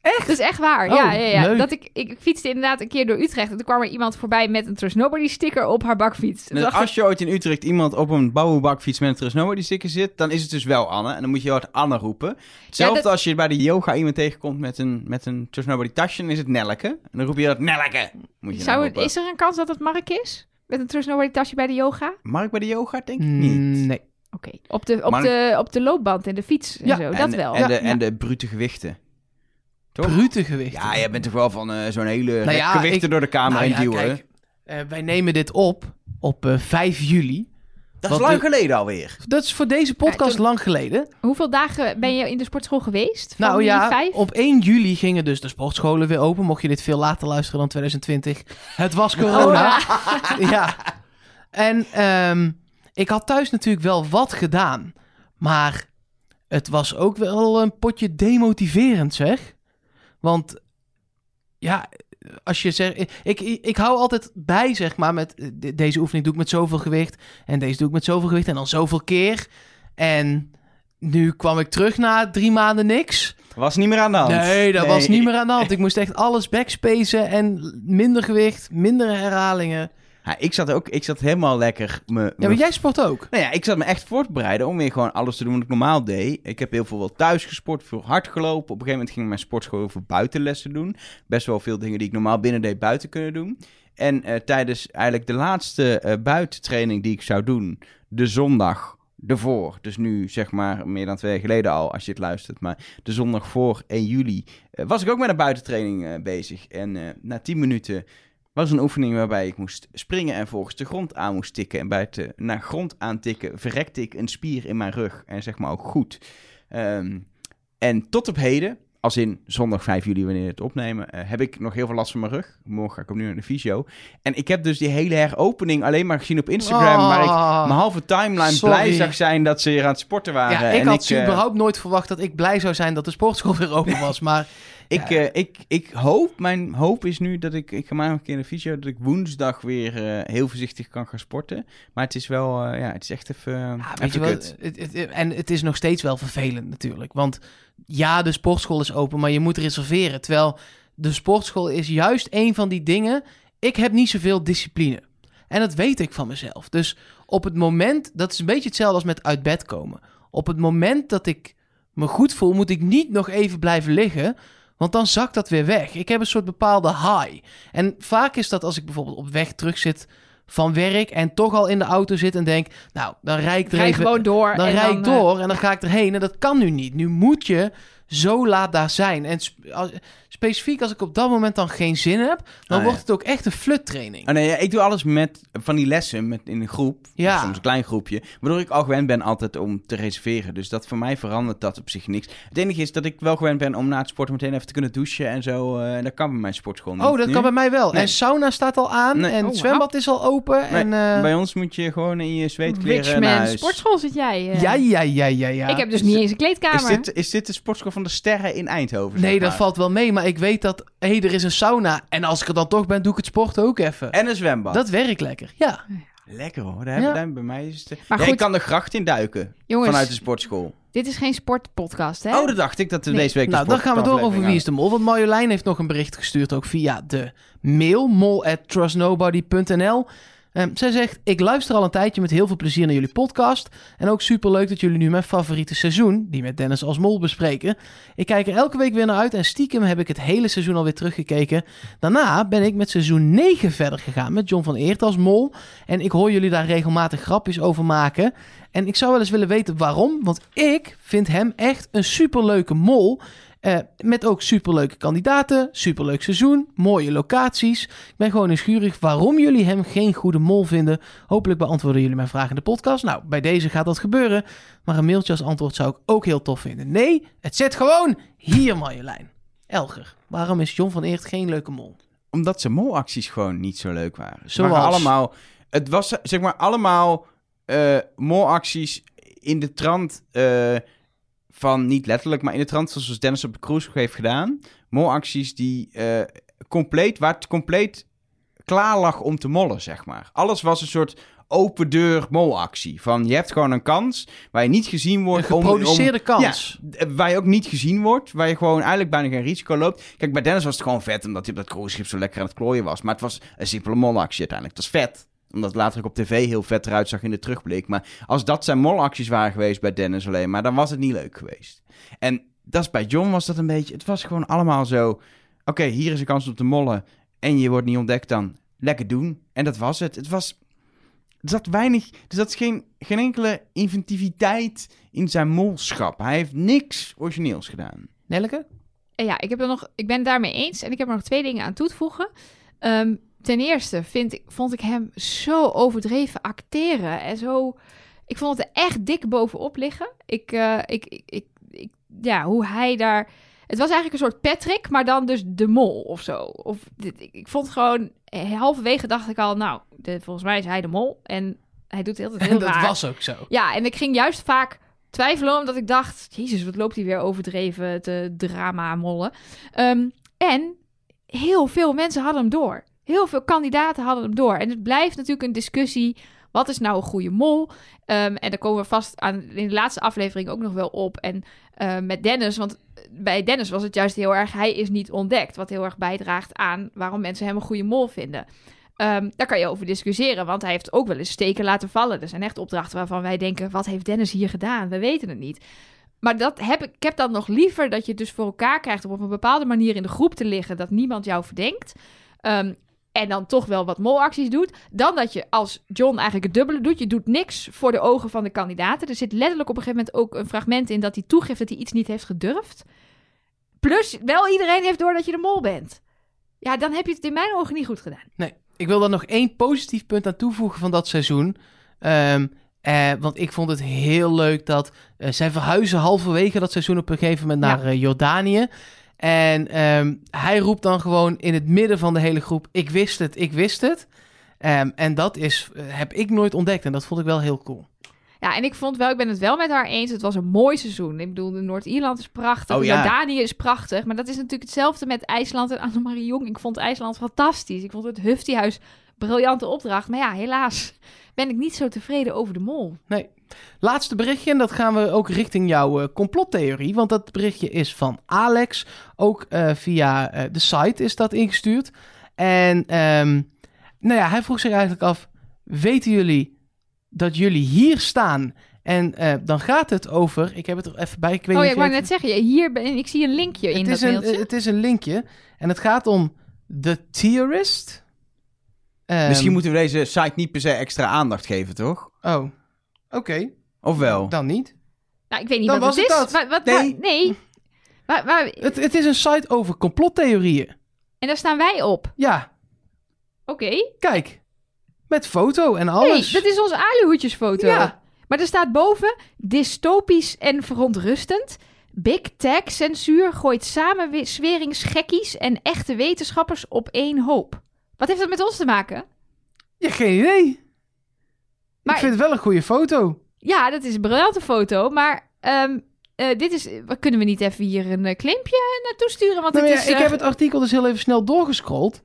Echt? Dat is echt waar. Oh, ja, ja, ja. leuk. Dat ik, ik fietste inderdaad een keer door Utrecht. En toen kwam er iemand voorbij met een Trust Nobody sticker op haar bakfiets. Dus ik, als je ooit in Utrecht iemand op een bouwbakfiets met een Trust Nobody sticker zit, dan is het dus wel Anne. En dan moet je wat Anne roepen. Hetzelfde dat- als je bij de yoga iemand tegenkomt met een, met een Trust Nobody tasje, dan is het Nelke. En dan roep je dat Nelke. Moet je zou, is er een kans dat het Mark is? Met een Trust Nobody tasje bij de yoga? Mag ik bij de yoga? Denk ik niet. Mm, Nee. Oké. Op, de, op, Mark- de, op de loopband en de fiets en Ja, zo. En, Dat wel. En, de, Ja. en de brute gewichten. Toch? Brute gewicht. Ja, jij bent toch wel van eh, zo'n hele Nou ja, gewichten ik- door de kamer Nou duwen. kijk, eh, wij nemen dit op op eh, 5 juli. dat is lang de- geleden alweer. Dat is voor deze podcast Ja, toen- lang geleden. Hoeveel dagen ben je in de sportschool geweest? Van nou die ja, vijf? op 1 juli gingen dus de sportscholen weer open. Mocht je dit veel later luisteren dan 2020. Het was corona. Oh, [laughs] ja. En ehm, ik had thuis natuurlijk wel wat gedaan. Maar het was ook wel een potje demotiverend, zeg. Want ja, als je zegt... Ik, ik, ik hou altijd bij, zeg maar, met de- deze oefening doe ik met zoveel gewicht. En deze doe ik met zoveel gewicht en dan zoveel keer. En nu kwam ik terug na drie maanden niks. Was niet meer aan de hand. Nee, dat was niet meer aan de hand. Ik moest echt alles backspacen en minder gewicht, minder herhalingen. Ja, ik zat ook, ik zat helemaal lekker. Me, Ja, maar jij sport ook. Nou ja, ik zat me echt voor te bereiden om weer gewoon alles te doen wat ik normaal deed. Ik heb heel veel wel thuis gesport, veel hard gelopen. Op een gegeven moment ging mijn sportschool heel veel buitenlessen doen. Best wel veel dingen die ik normaal binnen deed buiten kunnen doen. En eh, tijdens eigenlijk de laatste eh, buitentraining die ik zou doen, de zondag ervoor, dus nu zeg maar meer dan twee jaar geleden al, als je het luistert, maar de zondag voor 1 juli, eh, was ik ook met een buitentraining bezig. En na 10 minuten was een oefening waarbij ik moest springen en volgens de grond aan moest tikken. En bij het eh, naar grond aantikken verrekte ik een spier in mijn rug. En zeg maar ook goed. Ehm, en tot op heden, als in zondag 5 juli wanneer we het opnemen, eh, heb ik nog heel veel last van mijn rug. Morgen ga ik opnieuw naar de fysio. En ik heb dus die hele heropening alleen maar gezien op Instagram. Oh. Waar ik mijn halve timeline Sorry. blij zag zijn dat ze weer aan het sporten waren. Ja, ik en had eh, überhaupt nooit verwacht dat ik blij zou zijn dat de sportschool weer open was. [laughs] Maar Ik, Ja. eh, ik, ik hoop, mijn hoop is nu dat ik, ik ga maar een keer de fysio, dat ik woensdag weer eh, heel voorzichtig kan gaan sporten. Maar het is wel, eh, ja, het is echt even, ja, even weet je wel, kut. het, het- het- en het is nog steeds wel vervelend natuurlijk. Want ja, de sportschool is open, maar je moet reserveren. Terwijl de sportschool is juist een van die dingen. Ik heb niet zoveel discipline. En dat weet ik van mezelf. Dus op het moment, dat is een beetje hetzelfde als met uit bed komen. Op het moment dat ik me goed voel, moet ik niet nog even blijven liggen. Want dan zakt dat weer weg. Ik heb een soort bepaalde high. En vaak is dat als ik bijvoorbeeld op weg terug zit van werk en toch al in de auto zit en denk, nou, dan rijd ik er Rij even gewoon door. dan rijd ik eh, door en dan ga ik erheen. En dat kan nu niet. Nu moet je zo laat daar zijn. En sp- als- specifiek als ik op dat moment dan geen zin heb, dan Ah, wordt ja. het ook echt een fluttraining. Oh nee, ja, ik doe alles met van die lessen met, in een groep. Ja. Soms een klein groepje. Waardoor ik al gewend ben altijd om te reserveren. Dus dat voor mij verandert dat op zich niks. Het enige is dat ik wel gewend ben om na het sporten meteen even te kunnen douchen en zo. eh, en dat kan bij mijn sportschool niet. Oh, dat Nu? kan bij mij wel. Nee. En sauna staat al aan. Nee. En Oh, het zwembad is al open. Nee, en, eh, Bij ons moet je gewoon in je zweetkleren naar huis. sportschool zit jij. eh. ja, ja, ja, ja, ja. Ik heb dus Is niet eens een kleedkamer. Is dit, is dit de sportschool van de sterren in Eindhoven? Nee, dat maar? valt wel mee. Maar ik weet dat, hé, hey, er is een sauna. En als ik er dan toch ben, doe ik het sporten ook even. En een zwembad. Dat werkt lekker. Ja. Lekker hoor. Daar hebben Ja. bij mij is het... Maar Ja, goed. ik kan de gracht in duiken. Jongens, Vanuit de sportschool. dit is geen sportpodcast, hè? Oh, dat dacht ik dat we Nee. deze week Nou, dan gaan we door over Wie is de Mol. Want Marjolein heeft nog een bericht gestuurd, ook via de mail, mol@trustnobody.nl. Ehm, zij zegt, ik luister al een tijdje met heel veel plezier naar jullie podcast. En ook superleuk dat jullie nu mijn favoriete seizoen, die met Dennis als mol, bespreken. Ik kijk er elke week weer naar uit en stiekem heb ik het hele seizoen alweer teruggekeken. Daarna ben ik met seizoen 9 verder gegaan met John van Eert als mol. En ik hoor jullie daar regelmatig grapjes over maken. En ik zou wel eens willen weten waarom, want ik vind hem echt een superleuke mol. Eh, met ook superleuke kandidaten, superleuk seizoen, mooie locaties. Ik ben gewoon nieuwsgierig waarom jullie hem geen goede mol vinden. Hopelijk beantwoorden jullie mijn vraag in de podcast. Nou, bij deze gaat dat gebeuren. Maar een mailtje als antwoord zou ik ook heel tof vinden. Nee, het zit gewoon hier, Marjolein. Elger, waarom is John van Eert geen leuke mol? Omdat zijn molacties gewoon niet zo leuk waren. Ze Zoals? waren allemaal... Het was zeg maar allemaal eh molacties in de trant eh, van... Niet letterlijk, maar in de trant zoals Dennis op de cruise heeft gedaan. Molacties die eh, compleet... Waar het compleet klaar lag om te mollen, zeg maar. Alles was een soort open deur molactie. Van je hebt gewoon een kans waar je niet gezien Een wordt. om- om- geproduceerde kans. eh, Waar je ook niet gezien wordt. Waar je gewoon eigenlijk bijna geen risico loopt. Kijk, bij Dennis was het gewoon vet. Omdat hij op dat cruiseschip zo lekker aan het klooien was. Maar het was een simpele molactie uiteindelijk. Het was vet. Omdat het later ook op tv heel vet eruit zag in de terugblik. Maar als dat zijn molacties waren geweest bij Dennis alleen maar. Dan was het niet leuk geweest. En dat is bij John was dat een beetje... Het was gewoon allemaal zo... Oké, hier is een kans om te mollen. En je wordt niet ontdekt dan. Lekker doen. En dat was het. Het was... Er zat weinig... Er zat geen, geen enkele inventiviteit in zijn molschap. Hij heeft niks origineels gedaan. Nelleke? En ja, ik, heb er nog, ik ben het daarmee eens. En ik heb er nog twee dingen aan toe te voegen. Ehm, ten eerste vind ik, vond ik hem zo overdreven acteren. En zo... Ik vond het er echt dik bovenop liggen. Ik, eh, ik, ik, ik, ik- ja, hoe hij daar... Het was eigenlijk een soort Patrick, maar dan dus de mol of zo. Of, ik, ik vond gewoon... eh, Halverwege dacht ik al, nou, de, volgens mij is hij de mol. En hij doet heel, [laughs] heel En dat raar. was ook zo. Ja, en ik ging juist vaak twijfelen omdat ik dacht... Jezus, wat loopt hij weer overdreven te drama mollen. Ehm, en heel veel mensen hadden hem door. Heel veel kandidaten hadden hem door. En het blijft natuurlijk een discussie. Wat is nou een goede mol? Ehm, en daar komen we vast aan in de laatste aflevering ook nog wel op. En eh, met Dennis, want bij Dennis was het juist heel erg... hij is niet ontdekt. Wat heel erg bijdraagt aan waarom mensen hem een goede mol vinden. Ehm, daar kan je over discussiëren, want hij heeft ook wel eens steken laten vallen. Er zijn echt opdrachten waarvan wij denken: wat heeft Dennis hier gedaan? We weten het niet. Maar dat heb ik, heb dan nog liever dat je het dus voor elkaar krijgt om op een bepaalde manier in de groep te liggen, dat niemand jou verdenkt. Ehm, en dan toch wel wat molacties doet. Dan dat je als John eigenlijk het dubbele doet. Je doet niks voor de ogen van de kandidaten. Er zit letterlijk op een gegeven moment ook een fragment in dat hij toegeeft dat hij iets niet heeft gedurfd. Plus, wel iedereen heeft door dat je de mol bent. Ja, dan heb je het in mijn ogen niet goed gedaan. Nee, ik wil daar nog één positief punt aan toevoegen van dat seizoen. Ehm, eh, want ik vond het heel leuk dat eh, zij verhuizen halverwege dat seizoen op een gegeven moment Ja. naar eh, Jordanië. En ehm, hij roept dan gewoon in het midden van de hele groep: Ik wist het, ik wist het. Ehm, en dat is, eh, heb ik nooit ontdekt en dat vond ik wel heel cool. Ja, en ik vond wel, ik ben het wel met haar eens. Het was een mooi seizoen. Ik bedoel, Noord-Ierland is prachtig. Oh, ja. Jordanië is prachtig. Maar dat is natuurlijk hetzelfde met IJsland en Annemarie Jong. Ik vond IJsland fantastisch. Ik vond het Huftihuis briljante opdracht. Maar ja, helaas ben ik niet zo tevreden over de mol. Laatste berichtje, en dat gaan we ook richting jouw eh, complottheorie. Want dat berichtje is van Alex. Ook eh, via eh, de site is dat ingestuurd. En ehm, nou ja, hij vroeg zich eigenlijk af: weten jullie dat jullie hier staan? En eh, dan gaat het over. Ik heb het er even bij. Ik weet oh ja, niet ik wou net zeggen, hier ben, ik zie een linkje in het, dat is een, mailtje. het is een linkje. En het gaat om The Theorist. Ehm, Misschien moeten we deze site niet per se extra aandacht geven, toch? Oh, oké. Of wel? Dan niet. Nou, ik weet niet Dan wat was het is. dat. Wat, wat, Nee. waar- nee. Maar, maar, Het, het is een site over complottheorieën. en daar staan wij op. Ja, Oké. kijk. Met foto en Hey, alles. dat is onze aluhoedjesfoto. Ja. Maar er staat boven, dystopisch en verontrustend. Big tech censuur gooit samenzweringsgekkies en echte wetenschappers op één hoop. Wat heeft dat met ons te maken? Ja, geen idee. Maar- Ik vind het wel een goede foto. Ja, dat is een briljante foto, maar ehm, eh, dit is, kunnen we niet even hier een claimpje naartoe sturen? Want Nou het ja, is, ik heb het artikel dus heel even snel doorgescrolld.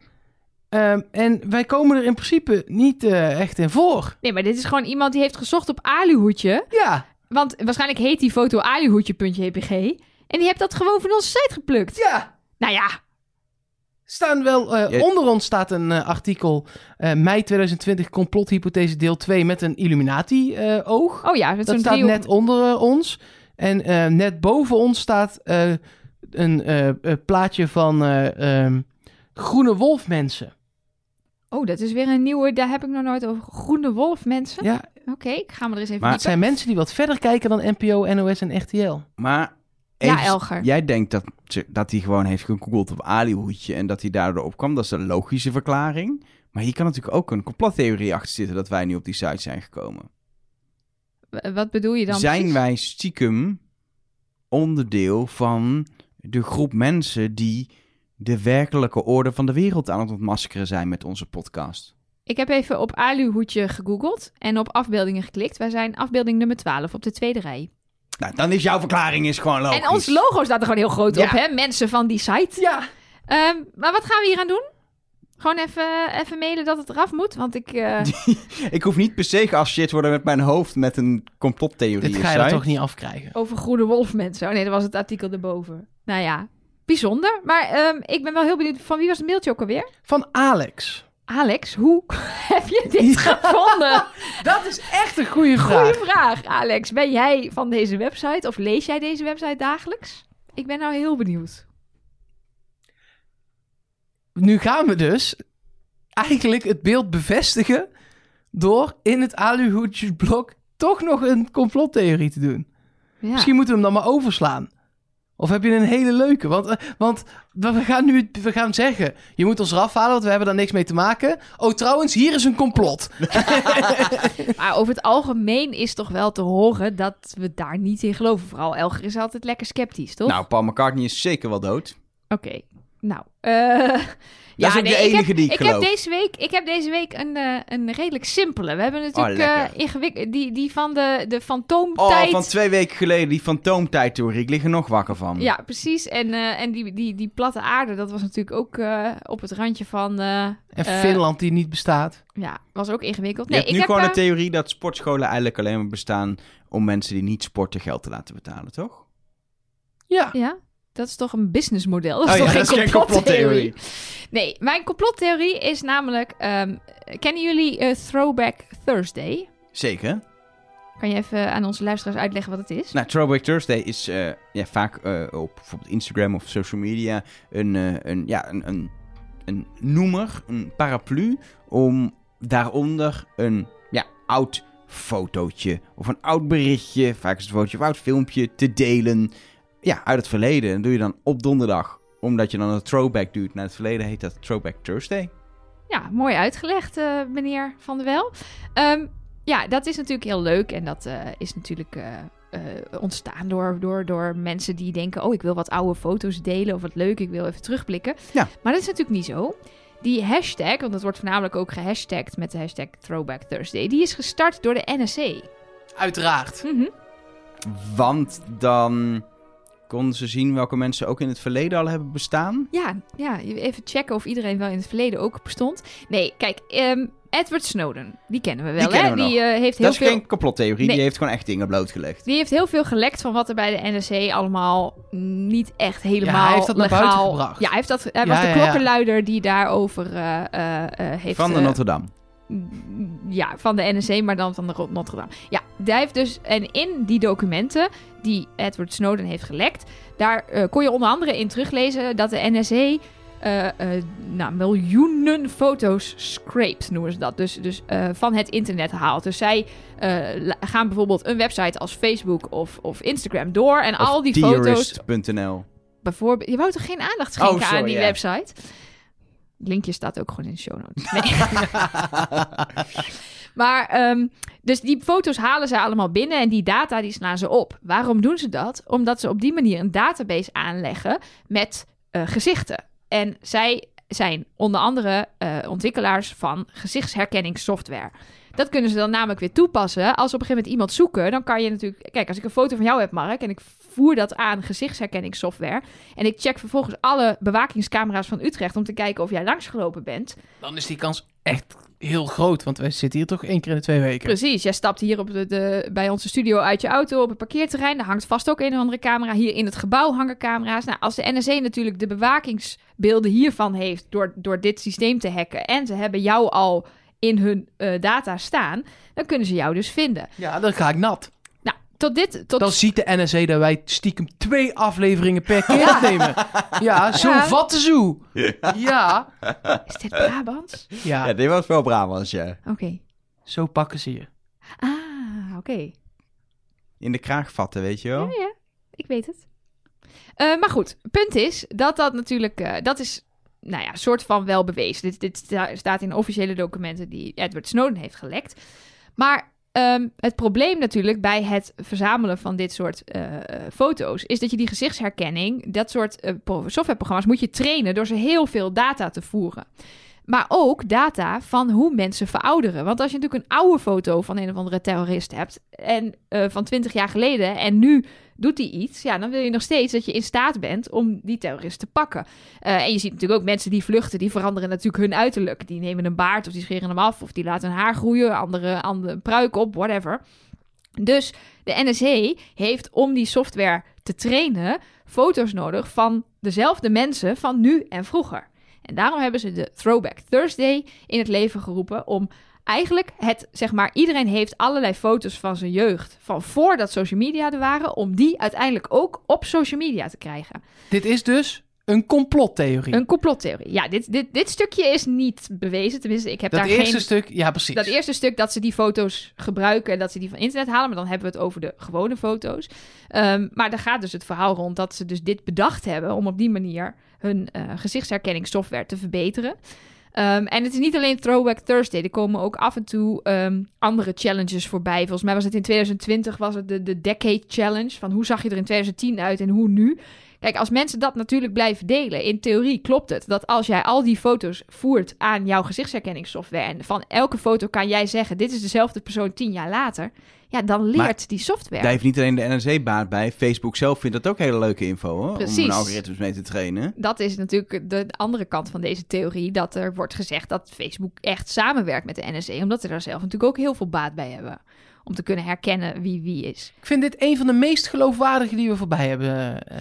Ehm, en wij komen er in principe niet echt in voor. Nee, maar dit is gewoon iemand die heeft gezocht op aluhoedje. Ja, Want waarschijnlijk heet die foto aluhoedje.jpg. En die heeft dat gewoon van onze site geplukt. ja. Nou ja, Staan wel, eh. Onder ons staat een eh, artikel eh, mei 2020 complothypothese deel 2 met een Illuminati-oog. oh ja, met dat staat driehoek. net onder ons. En eh, net boven ons staat eh, een plaatje van eh, ehm, groene wolfmensen. Oh, dat is weer een nieuwe, daar heb ik nog nooit over. Groene wolf, mensen. Ja, Oké, ik ga me er eens even Maar het zijn mensen die wat verder kijken dan NPO, NOS en RTL. Maar Ja, Elger. jij denkt dat, dat hij gewoon heeft gegoogeld op alihoedje en dat hij daardoor opkwam. Dat is een logische verklaring. Maar hier kan natuurlijk ook een complottheorie achter zitten dat wij nu op die site zijn gekomen. Wat bedoel je dan zijn precies? wij stiekem onderdeel van de groep mensen die de werkelijke orde van de wereld aan het ontmaskeren zijn met onze podcast? Ik heb even op aluhoedje gegoogeld en op afbeeldingen geklikt. Wij zijn afbeelding nummer 12 op de tweede rij. Nou, dan is jouw verklaring is gewoon logisch. En ons logo staat er gewoon heel groot Ja. op, hè? Mensen van die site. Ja. Ehm, maar wat gaan we hier aan doen? Gewoon even, even mailen dat het eraf moet, want ik... eh, [laughs] Ik hoef niet per se geassocieerd worden met mijn hoofd met een complottheorie. Dit ga je er toch niet afkrijgen. over groene wolf mensen. Oh nee, dat was het artikel erboven. Nou ja, bijzonder. Maar ehm, ik ben wel heel benieuwd, van wie was het mailtje ook alweer? Van Alex. Alex, hoe [laughs] heb je dit gevonden? [laughs] Dat is echt een goede vraag. Goeie vraag, Alex. Ben jij van deze website of lees jij deze website dagelijks? Ik ben nou heel benieuwd. Nu gaan we dus eigenlijk het beeld bevestigen door in het aluhoedjesblok toch nog een complottheorie te doen. Ja. Misschien moeten we hem dan maar overslaan. Of heb je een hele leuke? Want, eh, want we gaan nu we gaan zeggen, je moet ons eraf halen, want we hebben daar niks mee te maken. Oh, trouwens, hier is een complot. [laughs] Maar over het algemeen is toch wel te horen dat we daar niet in geloven. Vooral Elger is altijd lekker sceptisch, toch? Nou, Paul McCartney is zeker wel dood. Oké, nou. eh [laughs] is ook de enige ik heb, die ik ik heb deze week, Ik heb deze week een, eh, een redelijk simpele. We hebben natuurlijk Oh, eh ingewikkeld... Die, die van de, de Oh, fantoomtijd. van twee weken geleden, die fantoomtijdtheorie. Ik lig er nog wakker van. Ja, precies. En, eh, en die, die, die platte aarde, dat was natuurlijk ook eh, op het randje van... eh, En Finland die niet bestaat. Ja, was ook ingewikkeld. Je Nee, hebt ik nu heb... gewoon de theorie dat sportscholen eigenlijk alleen maar bestaan om mensen die niet sporten geld te laten betalen, toch? Ja. Ja, dat is toch een businessmodel? Dat Oh is ja, toch dat geen geen complottheorie? Nee, mijn complottheorie is namelijk... ehm, kennen jullie eh, Throwback Thursday? Zeker. Kan je even aan onze luisteraars uitleggen wat het is? Nou, Throwback Thursday is eh, ja, vaak eh, op bijvoorbeeld Instagram of social media een, een, ja, een, een, een noemer, een paraplu, om daaronder een ja, oud fotootje of een oud berichtje, vaak is het fotootje of een oud filmpje, te delen ja, uit het verleden. Dat doe je dan op donderdag, omdat je dan een throwback doet naar het verleden, heet dat Throwback Thursday. Ja, mooi uitgelegd, eh, meneer Van der Wel. Ehm, ja, dat is natuurlijk heel leuk. En dat eh, is natuurlijk eh, eh, ontstaan door, door, door mensen die denken... oh, ik wil wat oude foto's delen of wat leuk, ik wil even terugblikken. Ja. Maar dat is natuurlijk niet zo. Die hashtag, want dat wordt voornamelijk ook gehashtagd met de hashtag Throwback Thursday... die is gestart door de NSC. Uiteraard. Mhm. Want dan konden ze zien welke mensen ook in het verleden al hebben bestaan. Ja, ja, even checken of iedereen wel in het verleden ook bestond. Nee, kijk, ehm, Edward Snowden, die kennen we wel, Die kennen hè? we Die eh, heeft heel Dat is veel... geen complottheorie, Nee. die heeft gewoon echt dingen blootgelegd. Die heeft heel veel gelekt van wat er bij de NSC allemaal niet echt helemaal hij heeft dat naar buiten gebracht. Ja, hij, heeft dat, hij Ja, was de ja, ja. klokkenluider die daarover eh, eh, eh, heeft... Van de Notre Dame. Ja, van de NSC, maar dan van de Notre Dame. Ja, hij heeft dus... En in die documenten die Edward Snowden heeft gelekt... daar eh, kon je onder andere in teruglezen dat de NSC... eh, eh, nou, miljoenen foto's scraped, noemen ze dat. Dus, dus van het internet haalt. Dus zij gaan bijvoorbeeld een website als Facebook of, of Instagram door. En al die foto's... Bijvoorbeeld... Je wou toch geen aandacht schenken Oh, sorry, aan die website? Linkje staat ook gewoon in de show notes. [laughs] Maar, ehm, dus die foto's halen ze allemaal binnen en die data die slaan ze op. Waarom doen ze dat? Omdat ze op die manier een database aanleggen met eh, gezichten. En zij zijn onder andere eh, ontwikkelaars van gezichtsherkenningssoftware. Dat kunnen ze dan namelijk weer toepassen. Als op een gegeven moment iemand zoeken, dan kan je natuurlijk... Kijk, als ik een foto van jou heb, Mark, en ik voer dat aan gezichtsherkenningssoftware... en ik check vervolgens alle bewakingscamera's van Utrecht... om te kijken of jij langsgelopen bent. Dan is die kans echt heel groot, want wij zitten hier toch één keer in de twee weken. Precies, jij stapt hier op de, de, bij onze studio uit je auto op het parkeerterrein. Daar hangt vast ook een of andere camera. Hier in het gebouw hangen camera's. Nou, als de NSA natuurlijk de bewakingsbeelden hiervan heeft... door, door dit systeem te hacken... en ze hebben jou al in hun eh, data staan... dan kunnen ze jou dus vinden. Ja, dan ga ik nat. Tot dit... Tot Dan ziet de NSA dat wij stiekem twee afleveringen per keer. Ja, zo Ja. vatten zo. Ja. Is dit Brabants? Ja, Ja, dit was wel Brabants, ja. Oké. zo pakken ze je. Ah, oké. In de kraag vatten, weet je wel? Ja, ja, ik weet het. Eh, maar goed, punt is dat dat natuurlijk, eh, dat is, nou ja, soort van wel bewezen. Dit, dit sta- staat in officiële documenten die Edward Snowden heeft gelekt. Maar ehm, het probleem natuurlijk bij het verzamelen van dit soort eh, eh, foto's is dat je die gezichtsherkenning, dat soort eh, pro- softwareprogramma's, moet je trainen door ze heel veel data te voeren. Maar ook data van hoe mensen verouderen. Want als je natuurlijk een oude foto van een of andere terrorist hebt. En eh, van 20 jaar geleden. En nu doet hij iets. Ja, dan wil je nog steeds dat je in staat bent om die terrorist te pakken. Eh, en je ziet natuurlijk ook mensen die vluchten. Die veranderen natuurlijk hun uiterlijk. Die nemen een baard of die scheren hem af. Of die laten hun haar groeien. Andere, andere pruik op, whatever. Dus de NSA heeft om die software te trainen foto's nodig van dezelfde mensen van nu en vroeger. En daarom hebben ze de Throwback Thursday in het leven geroepen om eigenlijk het, zeg maar, iedereen heeft allerlei foto's van zijn jeugd, van voordat social media er waren, om die uiteindelijk ook op social media te krijgen. Dit is dus een complottheorie. Een complottheorie. Ja, dit, dit, dit stukje is niet bewezen, tenminste, ik heb dat daar eerste geen... stuk, ja precies. Dat eerste stuk dat ze die foto's gebruiken en dat ze die van internet halen, maar dan hebben we het over de gewone foto's. Ehm, maar daar gaat dus het verhaal rond dat ze dus dit bedacht hebben om op die manier hun eh, gezichtsherkenningssoftware te verbeteren. Ehm, en het is niet alleen Throwback Thursday. Er komen ook af en toe ehm, andere challenges voorbij. Volgens mij was het in 2020 was het de, de Decade Challenge. Van hoe zag je er in 2010 uit en hoe nu? Kijk, als mensen dat natuurlijk blijven delen, in theorie klopt het dat als jij al die foto's voert aan jouw gezichtsherkenningssoftware en van elke foto kan jij zeggen, dit is dezelfde persoon tien jaar later, ja, dan leert Maar die software. Daar heeft niet alleen de NRC baat bij. Facebook zelf vindt dat ook hele leuke info, hoor. Precies. Om algoritmes mee te trainen. Dat is natuurlijk de andere kant van deze theorie, dat er wordt gezegd dat Facebook echt samenwerkt met de NSA, omdat ze daar zelf natuurlijk ook heel veel baat bij hebben. Om te kunnen herkennen wie wie is. Ik vind dit een van de meest geloofwaardige die we voorbij hebben. eh,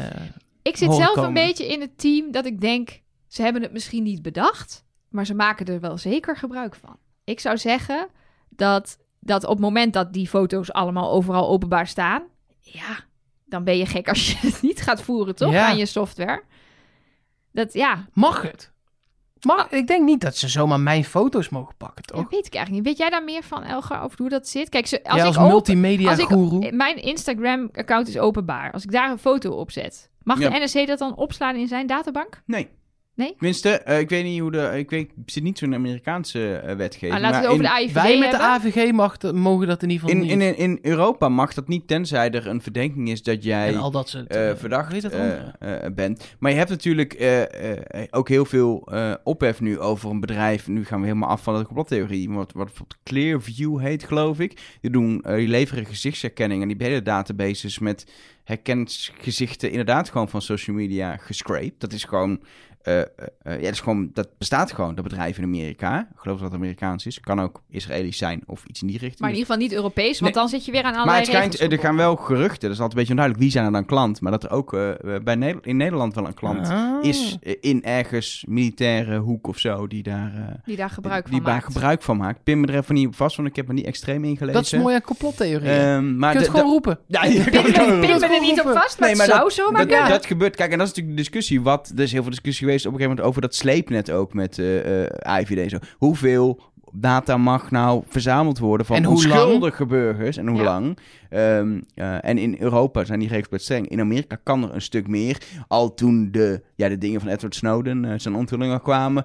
Ik zit zelf een beetje in het team dat ik denk, ze hebben het misschien niet bedacht, maar ze maken er wel zeker gebruik van. Ik zou zeggen dat, dat op het moment dat die foto's allemaal overal openbaar staan, ja, dan ben je gek als je [laughs] het niet gaat voeren, toch? Ja. Aan je software. Dat ja, mag het? Maar ik denk niet dat ze zomaar mijn foto's mogen pakken, ja, toch? weet ik eigenlijk niet. Weet jij daar meer van, Elga, over hoe dat zit? Kijk, als als ik open- multimedia als ik-. Mijn Instagram-account is openbaar. Als ik daar een foto op zet, mag Ja. de NSC dat dan opslaan in zijn databank? Nee. Nee? Tenminste, eh, ik weet niet hoe de... Ik weet, zit niet zo'n Amerikaanse eh, wetgeving. Ah, laten we maar over de AIVD Wij met de. AVG mag, mogen dat in ieder geval in, niet. in, in Europa mag dat niet, tenzij er een verdenking is dat jij... en al dat soort eh, verdacht bent. Maar je hebt natuurlijk ook heel veel ophef nu over een bedrijf. Nu gaan we helemaal af van de complottheorie. Wat, wat bijvoorbeeld Clearview heet, geloof ik. Die, doen, die leveren gezichtsherkenning en die hele databases met herkend gezichten inderdaad gewoon van social media gescraped. Dat is gewoon... eh, ja, dat, is gewoon, dat bestaat gewoon, dat bedrijf in Amerika. Ik geloof dat het Amerikaans is. Kan ook Israëlisch zijn of iets in die richting. Maar in ieder geval niet Europees, want Nee. dan zit je weer aan Maar allerlei het schijnt, regels er gaan wel geruchten. Dat is altijd een beetje onduidelijk. Wie zijn er dan klant? Maar dat er ook eh, bij in Nederland wel een klant Ah. is in ergens militaire hoek of zo die daar, eh, die daar gebruik die van daar maakt. gebruik van maakt. Pin me er even niet op vast, want ik heb me niet extreem ingelezen. Dat is mooi aan complottheorieën. Ehm, maar je kunt het gewoon roepen. Ja, je Pin, het gewoon pin, pin roepen. me er niet op vast, maar, Nee, het maar zou zomaar dat, kunnen. dat gebeurt. Kijk, en dat is natuurlijk de discussie. Wat, er is heel veel discussie geweest op een gegeven moment over dat sleepnet ook met eh eh IVD en zo. Hoeveel data mag nou verzameld worden van En hoe lang? onschuldige burgers en hoe Ja. lang. Ehm, eh, en in Europa zijn die regels best streng. In Amerika kan er een stuk meer. Al toen de, ja, de dingen van Edward Snowden, zijn onthullingen kwamen,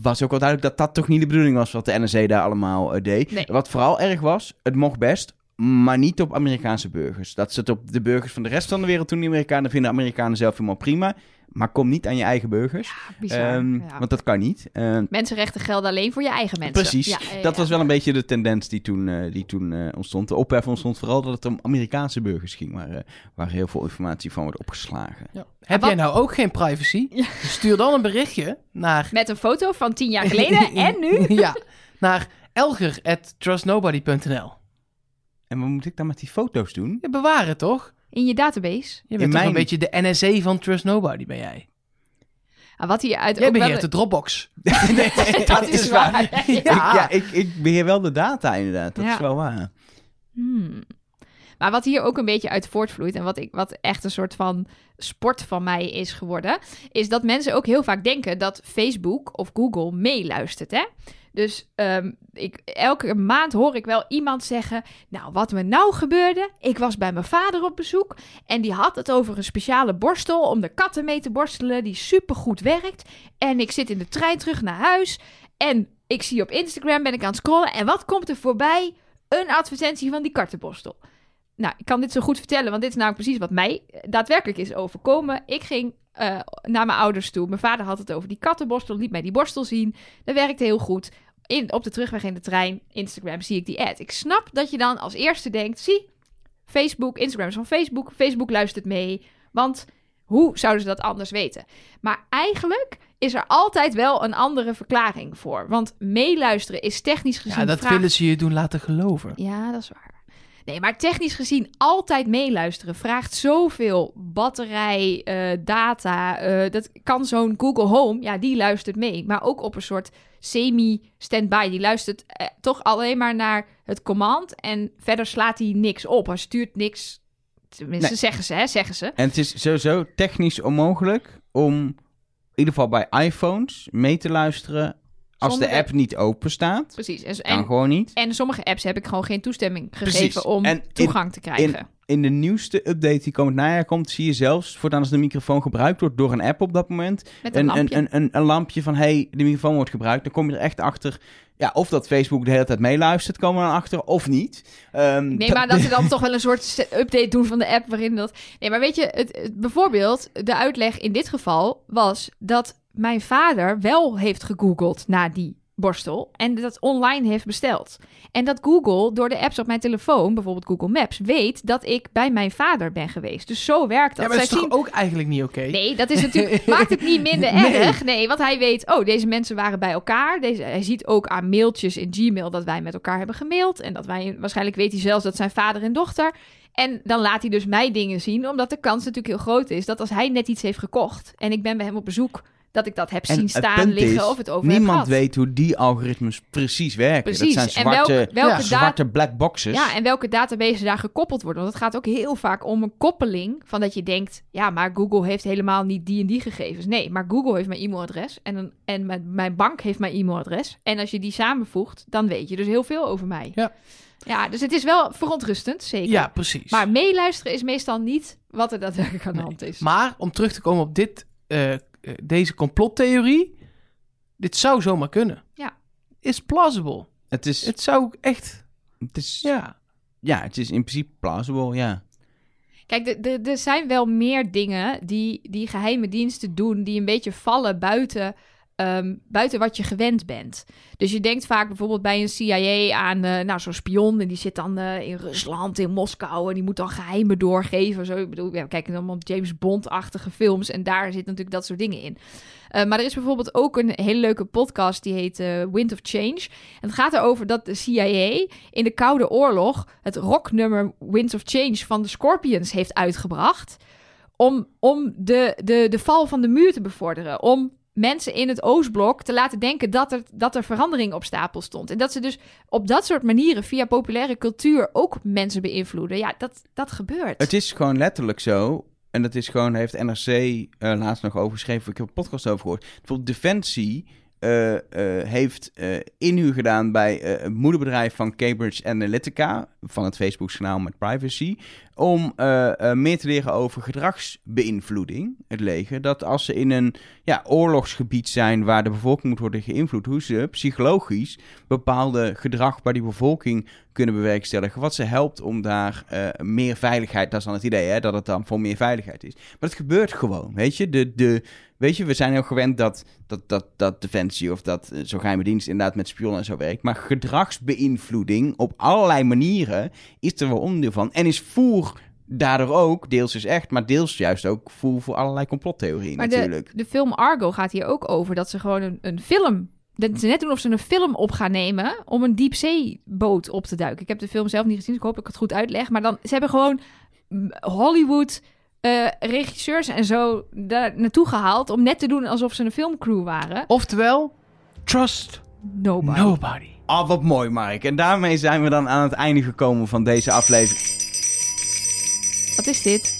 was ook wel duidelijk dat dat toch niet de bedoeling was wat de NSA daar allemaal deed. Nee. Wat vooral erg was, het mocht best, maar niet op Amerikaanse burgers. Dat het op de burgers van de rest van de wereld doen. Die Amerikanen vinden Amerikanen zelf helemaal prima. Maar kom niet aan je eigen burgers. Bizar. Ehm, ja. Want dat kan niet. Ehm, Mensenrechten gelden alleen voor je eigen mensen. Precies. Ja, ja, dat ja. was wel een beetje de tendens die toen, eh, die toen eh, ontstond. De ophef ontstond vooral dat het om Amerikaanse burgers ging, waar, eh, waar heel veel informatie van wordt opgeslagen. Heb jij nou ook geen privacy? Ja. Stuur dan een berichtje naar... Met een foto van tien jaar geleden [laughs] en nu. ja, naar elger.trustnobody.nl. En wat moet ik dan met die foto's doen? Je bewaar het toch? In je database. Je bent mijn- een beetje de NSA van Trust Nobody, ben jij? Ah, wat hier uit Jij wel- beheert de Dropbox. [laughs] dat is waar. [laughs] Ja, ik, ik beheer wel de data inderdaad. Dat Ja. is wel waar. Hmm. Maar wat hier ook een beetje uit voortvloeit en wat, ik, wat echt een soort van sport van mij is geworden, is dat mensen ook heel vaak denken dat Facebook of Google meeluistert. Hè? Dus ehm, ik, elke maand hoor ik wel iemand zeggen: Nou, wat me nou gebeurde, ik was bij mijn vader op bezoek en die had het over een speciale borstel om de katten mee te borstelen, die supergoed werkt. En ik zit in de trein terug naar huis en ik zie op Instagram, ben ik aan het scrollen en wat komt er voorbij? Een advertentie van die kattenborstel. Nou, ik kan dit zo goed vertellen, want dit is namelijk precies wat mij daadwerkelijk is overkomen. Ik ging eh, naar mijn ouders toe. Mijn vader had het over die kattenborstel, liet mij die borstel zien. Dat werkte heel goed. In, op de terugweg in de trein, Instagram, zie ik die ad. Ik snap dat je dan als eerste denkt, zie, Facebook, Instagram is van Facebook. Facebook luistert mee, want hoe zouden ze dat anders weten? Maar eigenlijk is er altijd wel een andere verklaring voor. Want meeluisteren is technisch gezien... Ja, dat vraag- willen ze je doen laten geloven. ja, dat is waar. Nee, maar technisch gezien altijd meeluisteren vraagt zoveel batterij, eh, data. eh, dat kan zo'n Google Home, ja, die luistert mee. Maar ook op een soort semi-standby. Die luistert eh, toch alleen maar naar het command. En verder slaat hij niks op. Hij stuurt niks. Tenminste, Nee. zeggen ze, hè? Zeggen ze. En het is sowieso technisch onmogelijk om, in ieder geval bij iPhones, mee te luisteren als de app niet open staat. Precies. En, Kan en, gewoon niet. en sommige apps heb ik gewoon geen toestemming gegeven Precies. om En in- toegang te krijgen. In de nieuwste update die komend najaar komt, zie je zelfs, voortaan als de microfoon gebruikt wordt door een app op dat moment, met een, een, lampje. een, een, een, een lampje van, hey, de microfoon wordt gebruikt. Dan kom je er echt achter, ja, of dat Facebook de hele tijd meeluistert, komen we dan achter, of niet. Ehm, Nee, maar dat ze dan [laughs] toch wel een soort update doen van de app waarin dat. Nee, maar weet je, het, het- bijvoorbeeld, de uitleg in dit geval was dat mijn vader wel heeft gegoogeld naar die borstel en dat online heeft besteld. En dat Google door de apps op mijn telefoon, bijvoorbeeld Google Maps, weet dat ik bij mijn vader ben geweest. Dus zo werkt dat. Ja, maar dat is Zij toch zien- ook eigenlijk niet oké? Nee, dat is natuurlijk, [laughs] maakt het niet minder Nee. erg. Nee, want hij weet, oh, deze mensen waren bij elkaar. Deze, hij ziet ook aan mailtjes in Gmail dat wij met elkaar hebben gemaild. En dat wij, waarschijnlijk weet hij zelfs dat zijn vader en dochter. En dan laat hij dus mij dingen zien, omdat de kans natuurlijk heel groot is dat als hij net iets heeft gekocht en ik ben bij hem op bezoek, dat ik dat heb En zien staan, liggen is, of het over Niemand weet hoe die algoritmes precies werken. Precies. Dat zijn en welke, zwarte, welke ja, zwarte black boxes. ja, en welke databases daar gekoppeld worden. Want het gaat ook heel vaak om een koppeling van dat je denkt, ja, maar Google heeft helemaal niet die en die gegevens. Nee, maar Google heeft mijn e-mailadres en, een, en mijn, mijn bank heeft mijn e-mailadres. En als je die samenvoegt, dan weet je dus heel veel over mij. Ja. Ja, dus het is wel verontrustend, zeker. Ja, precies. Maar meeluisteren is meestal niet wat er daadwerkelijk aan de hand is. Maar om terug te komen op dit, eh, deze complottheorie. Dit zou zomaar kunnen. Ja. Is plausible. Het is, Het zou echt... het is, ja. Ja. het is in principe plausible, ja. Kijk, de- de- er zijn wel meer dingen die, die geheime diensten doen die een beetje vallen buiten, ehm, buiten wat je gewend bent. Dus je denkt vaak bijvoorbeeld bij een CIA aan eh, nou, zo'n spion en die zit dan eh, in Rusland, in Moskou en die moet dan geheimen doorgeven. Zo, ik bedoel, ja, we kijken allemaal James Bond-achtige films en daar zit natuurlijk dat soort dingen in. Eh, maar er is bijvoorbeeld ook een hele leuke podcast die heet Wind of Change. En het gaat erover dat de CIA in de Koude Oorlog het rocknummer Winds of Change van de Scorpions heeft uitgebracht. Om, om de, de, de val van de muur te bevorderen. Om mensen in het Oostblok te laten denken dat er, dat er verandering op stapel stond. En dat ze dus op dat soort manieren via populaire cultuur ook mensen beïnvloeden. Ja, dat, dat gebeurt. Het is gewoon letterlijk zo. En dat is gewoon, heeft NRC eh, laatst nog over geschreven. Ik heb een podcast over gehoord. Bijvoorbeeld Defensie heeft eh, inhuur gedaan bij eh, het moederbedrijf van Cambridge Analytica, van het Facebook-kanaal met privacy, om eh, eh, meer te leren over gedragsbeïnvloeding, het leger. Dat als ze in een ja, oorlogsgebied zijn waar de bevolking moet worden geïnvloed, hoe ze psychologisch bepaalde gedrag bij die bevolking kunnen bewerkstelligen, wat ze helpt om daar eh, meer veiligheid, dat is dan het idee, hè, dat het dan voor meer veiligheid is. Maar het gebeurt gewoon, weet je. De, de, weet je, we zijn heel gewend dat, dat, dat, dat Defensie of dat eh, zo'n geheime dienst inderdaad met spionnen en zo werkt. Maar gedragsbeïnvloeding op allerlei manieren is er wel onderdeel van. En is voer daardoor ook, deels dus echt, maar deels juist ook voer voor allerlei complottheorieën Maar natuurlijk. de, de film Argo gaat hier ook over dat ze gewoon een, een film. Dat ze net doen of ze een film op gaan nemen om een diepzeeboot op te duiken. Ik heb de film zelf niet gezien, dus ik hoop dat ik het goed uitleg. Maar dan, ze hebben gewoon Hollywood eh, regisseurs en zo daar naartoe gehaald om net te doen alsof ze een filmcrew waren. Oftewel, trust Nobody. nobody. Ah, wat mooi, Mark. En daarmee zijn we dan aan het einde gekomen van deze aflevering. Wat is dit?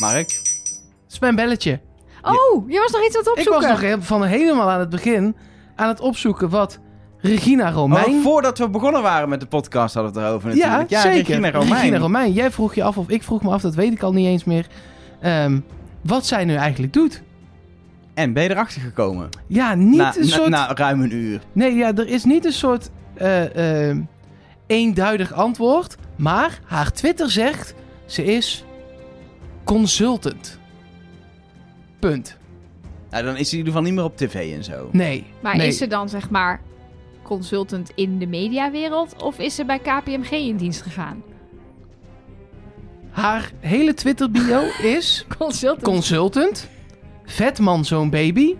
Mark? Dat is mijn belletje. Oh, je was nog iets aan het Ik opzoeken. was nog van helemaal aan het begin aan het opzoeken wat Regina Romein... Oh, voordat we begonnen waren met de podcast hadden we het erover natuurlijk. ja, zeker. Regina Romein. Regina Romein. Jij vroeg je af, of ik vroeg me af, dat weet ik al niet eens meer. ehm, wat zij nu eigenlijk doet. En ben je erachter gekomen? Ja, niet na, een na- soort... na ruim een uur. Nee, ja, er is niet een soort eh, ehm, eenduidig antwoord. Maar haar Twitter zegt, ze is consultant. Punt. Nou, dan is hij in ieder geval niet meer op tv en zo. Nee. Maar nee. is ze dan zeg maar consultant in de mediawereld of is ze bij KPMG in dienst gegaan? Haar hele Twitter bio [laughs] is Consultant. consultant, vetman zo'n baby,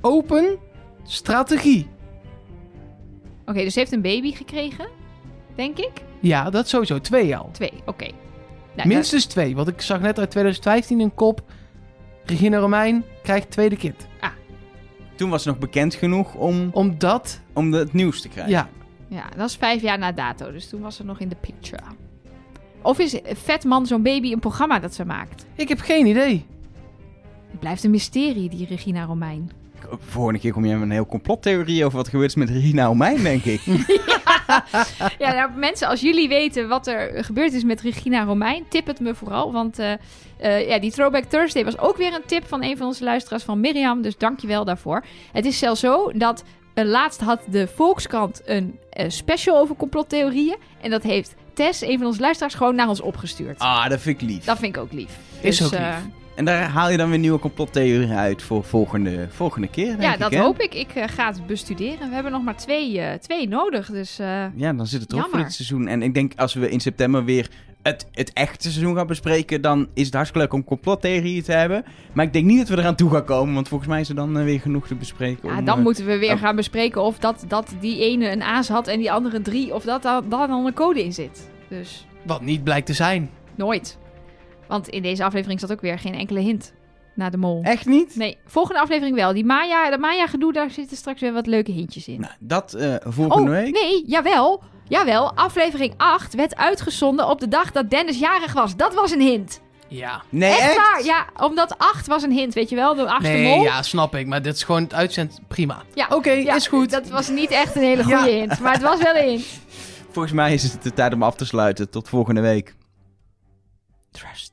open, strategie. Oké, dus ze heeft een baby gekregen, denk ik. Ja, dat sowieso. Twee al. Twee, oké. Nou, Minstens twee. Want ik zag net uit 2015 een kop. Regina Romein krijgt tweede kind. Toen was ze nog bekend genoeg om, Omdat, om de- het nieuws te krijgen. ja, dat- Ja, dat is vijf jaar na dato, dus toen was ze nog in de picture. Of is Vetman zo'n baby een programma dat ze maakt? ik heb geen idee. Het blijft een mysterie, die Regina Romein. Vorige keer kom je met een heel complottheorie over wat gebeurd is met Regina Omijn, denk ik. [laughs] [laughs] [laughs] Ja, nou, mensen, als jullie weten wat er gebeurd is met Regina Romein, tip het me vooral. Want eh, eh, ja, die Throwback Thursday was ook weer een tip van een van onze luisteraars van Mirjam. Dus dankjewel daarvoor. Het is zelfs zo dat eh, laatst had de Volkskrant een special over complottheorieën. En dat heeft Tess, een van onze luisteraars, gewoon naar ons opgestuurd. Ah, dat vind ik lief. Dat vind ik ook lief. Is Dus, ook lief. En daar haal je dan weer nieuwe complottheorieën uit voor volgende, volgende keer, denk ja, ik, dat hè? hoop ik. Ik eh, ga het bestuderen. We hebben nog maar twee, eh, twee nodig. Dus eh, Ja, dan zit het erop voor dit seizoen. En ik denk als we in september weer het, het echte seizoen gaan bespreken, dan is het hartstikke leuk om complottheorieën te hebben. Maar ik denk niet dat we eraan toe gaan komen, want volgens mij is er dan weer genoeg te bespreken. Ja, om, dan moeten we weer oh. gaan bespreken of dat, dat die ene een aas had en die andere drie, of dat daar dan een code in zit. Dus Wat niet blijkt te zijn. nooit. Want in deze aflevering zat ook weer geen enkele hint naar de mol. Echt niet? Nee, volgende aflevering wel. Die Maya, dat Maya-gedoe, daar zitten straks weer wat leuke hintjes in. Nou, dat eh, volgende oh, week. nee, jawel. Jawel, aflevering 8 werd uitgezonden op de dag dat Dennis jarig was. Dat was een hint. Ja. Nee, echt, echt? waar, ja. Omdat 8 was een hint, weet je wel. De achtste Nee, mol. ja, snap ik. Maar dit is gewoon het uitzend. Prima. Ja, Oké, ja, is goed. Dat was niet echt een hele goede Ja. hint, maar het was wel een hint. [laughs] Volgens mij is het de tijd om af te sluiten. Tot volgende week. Trust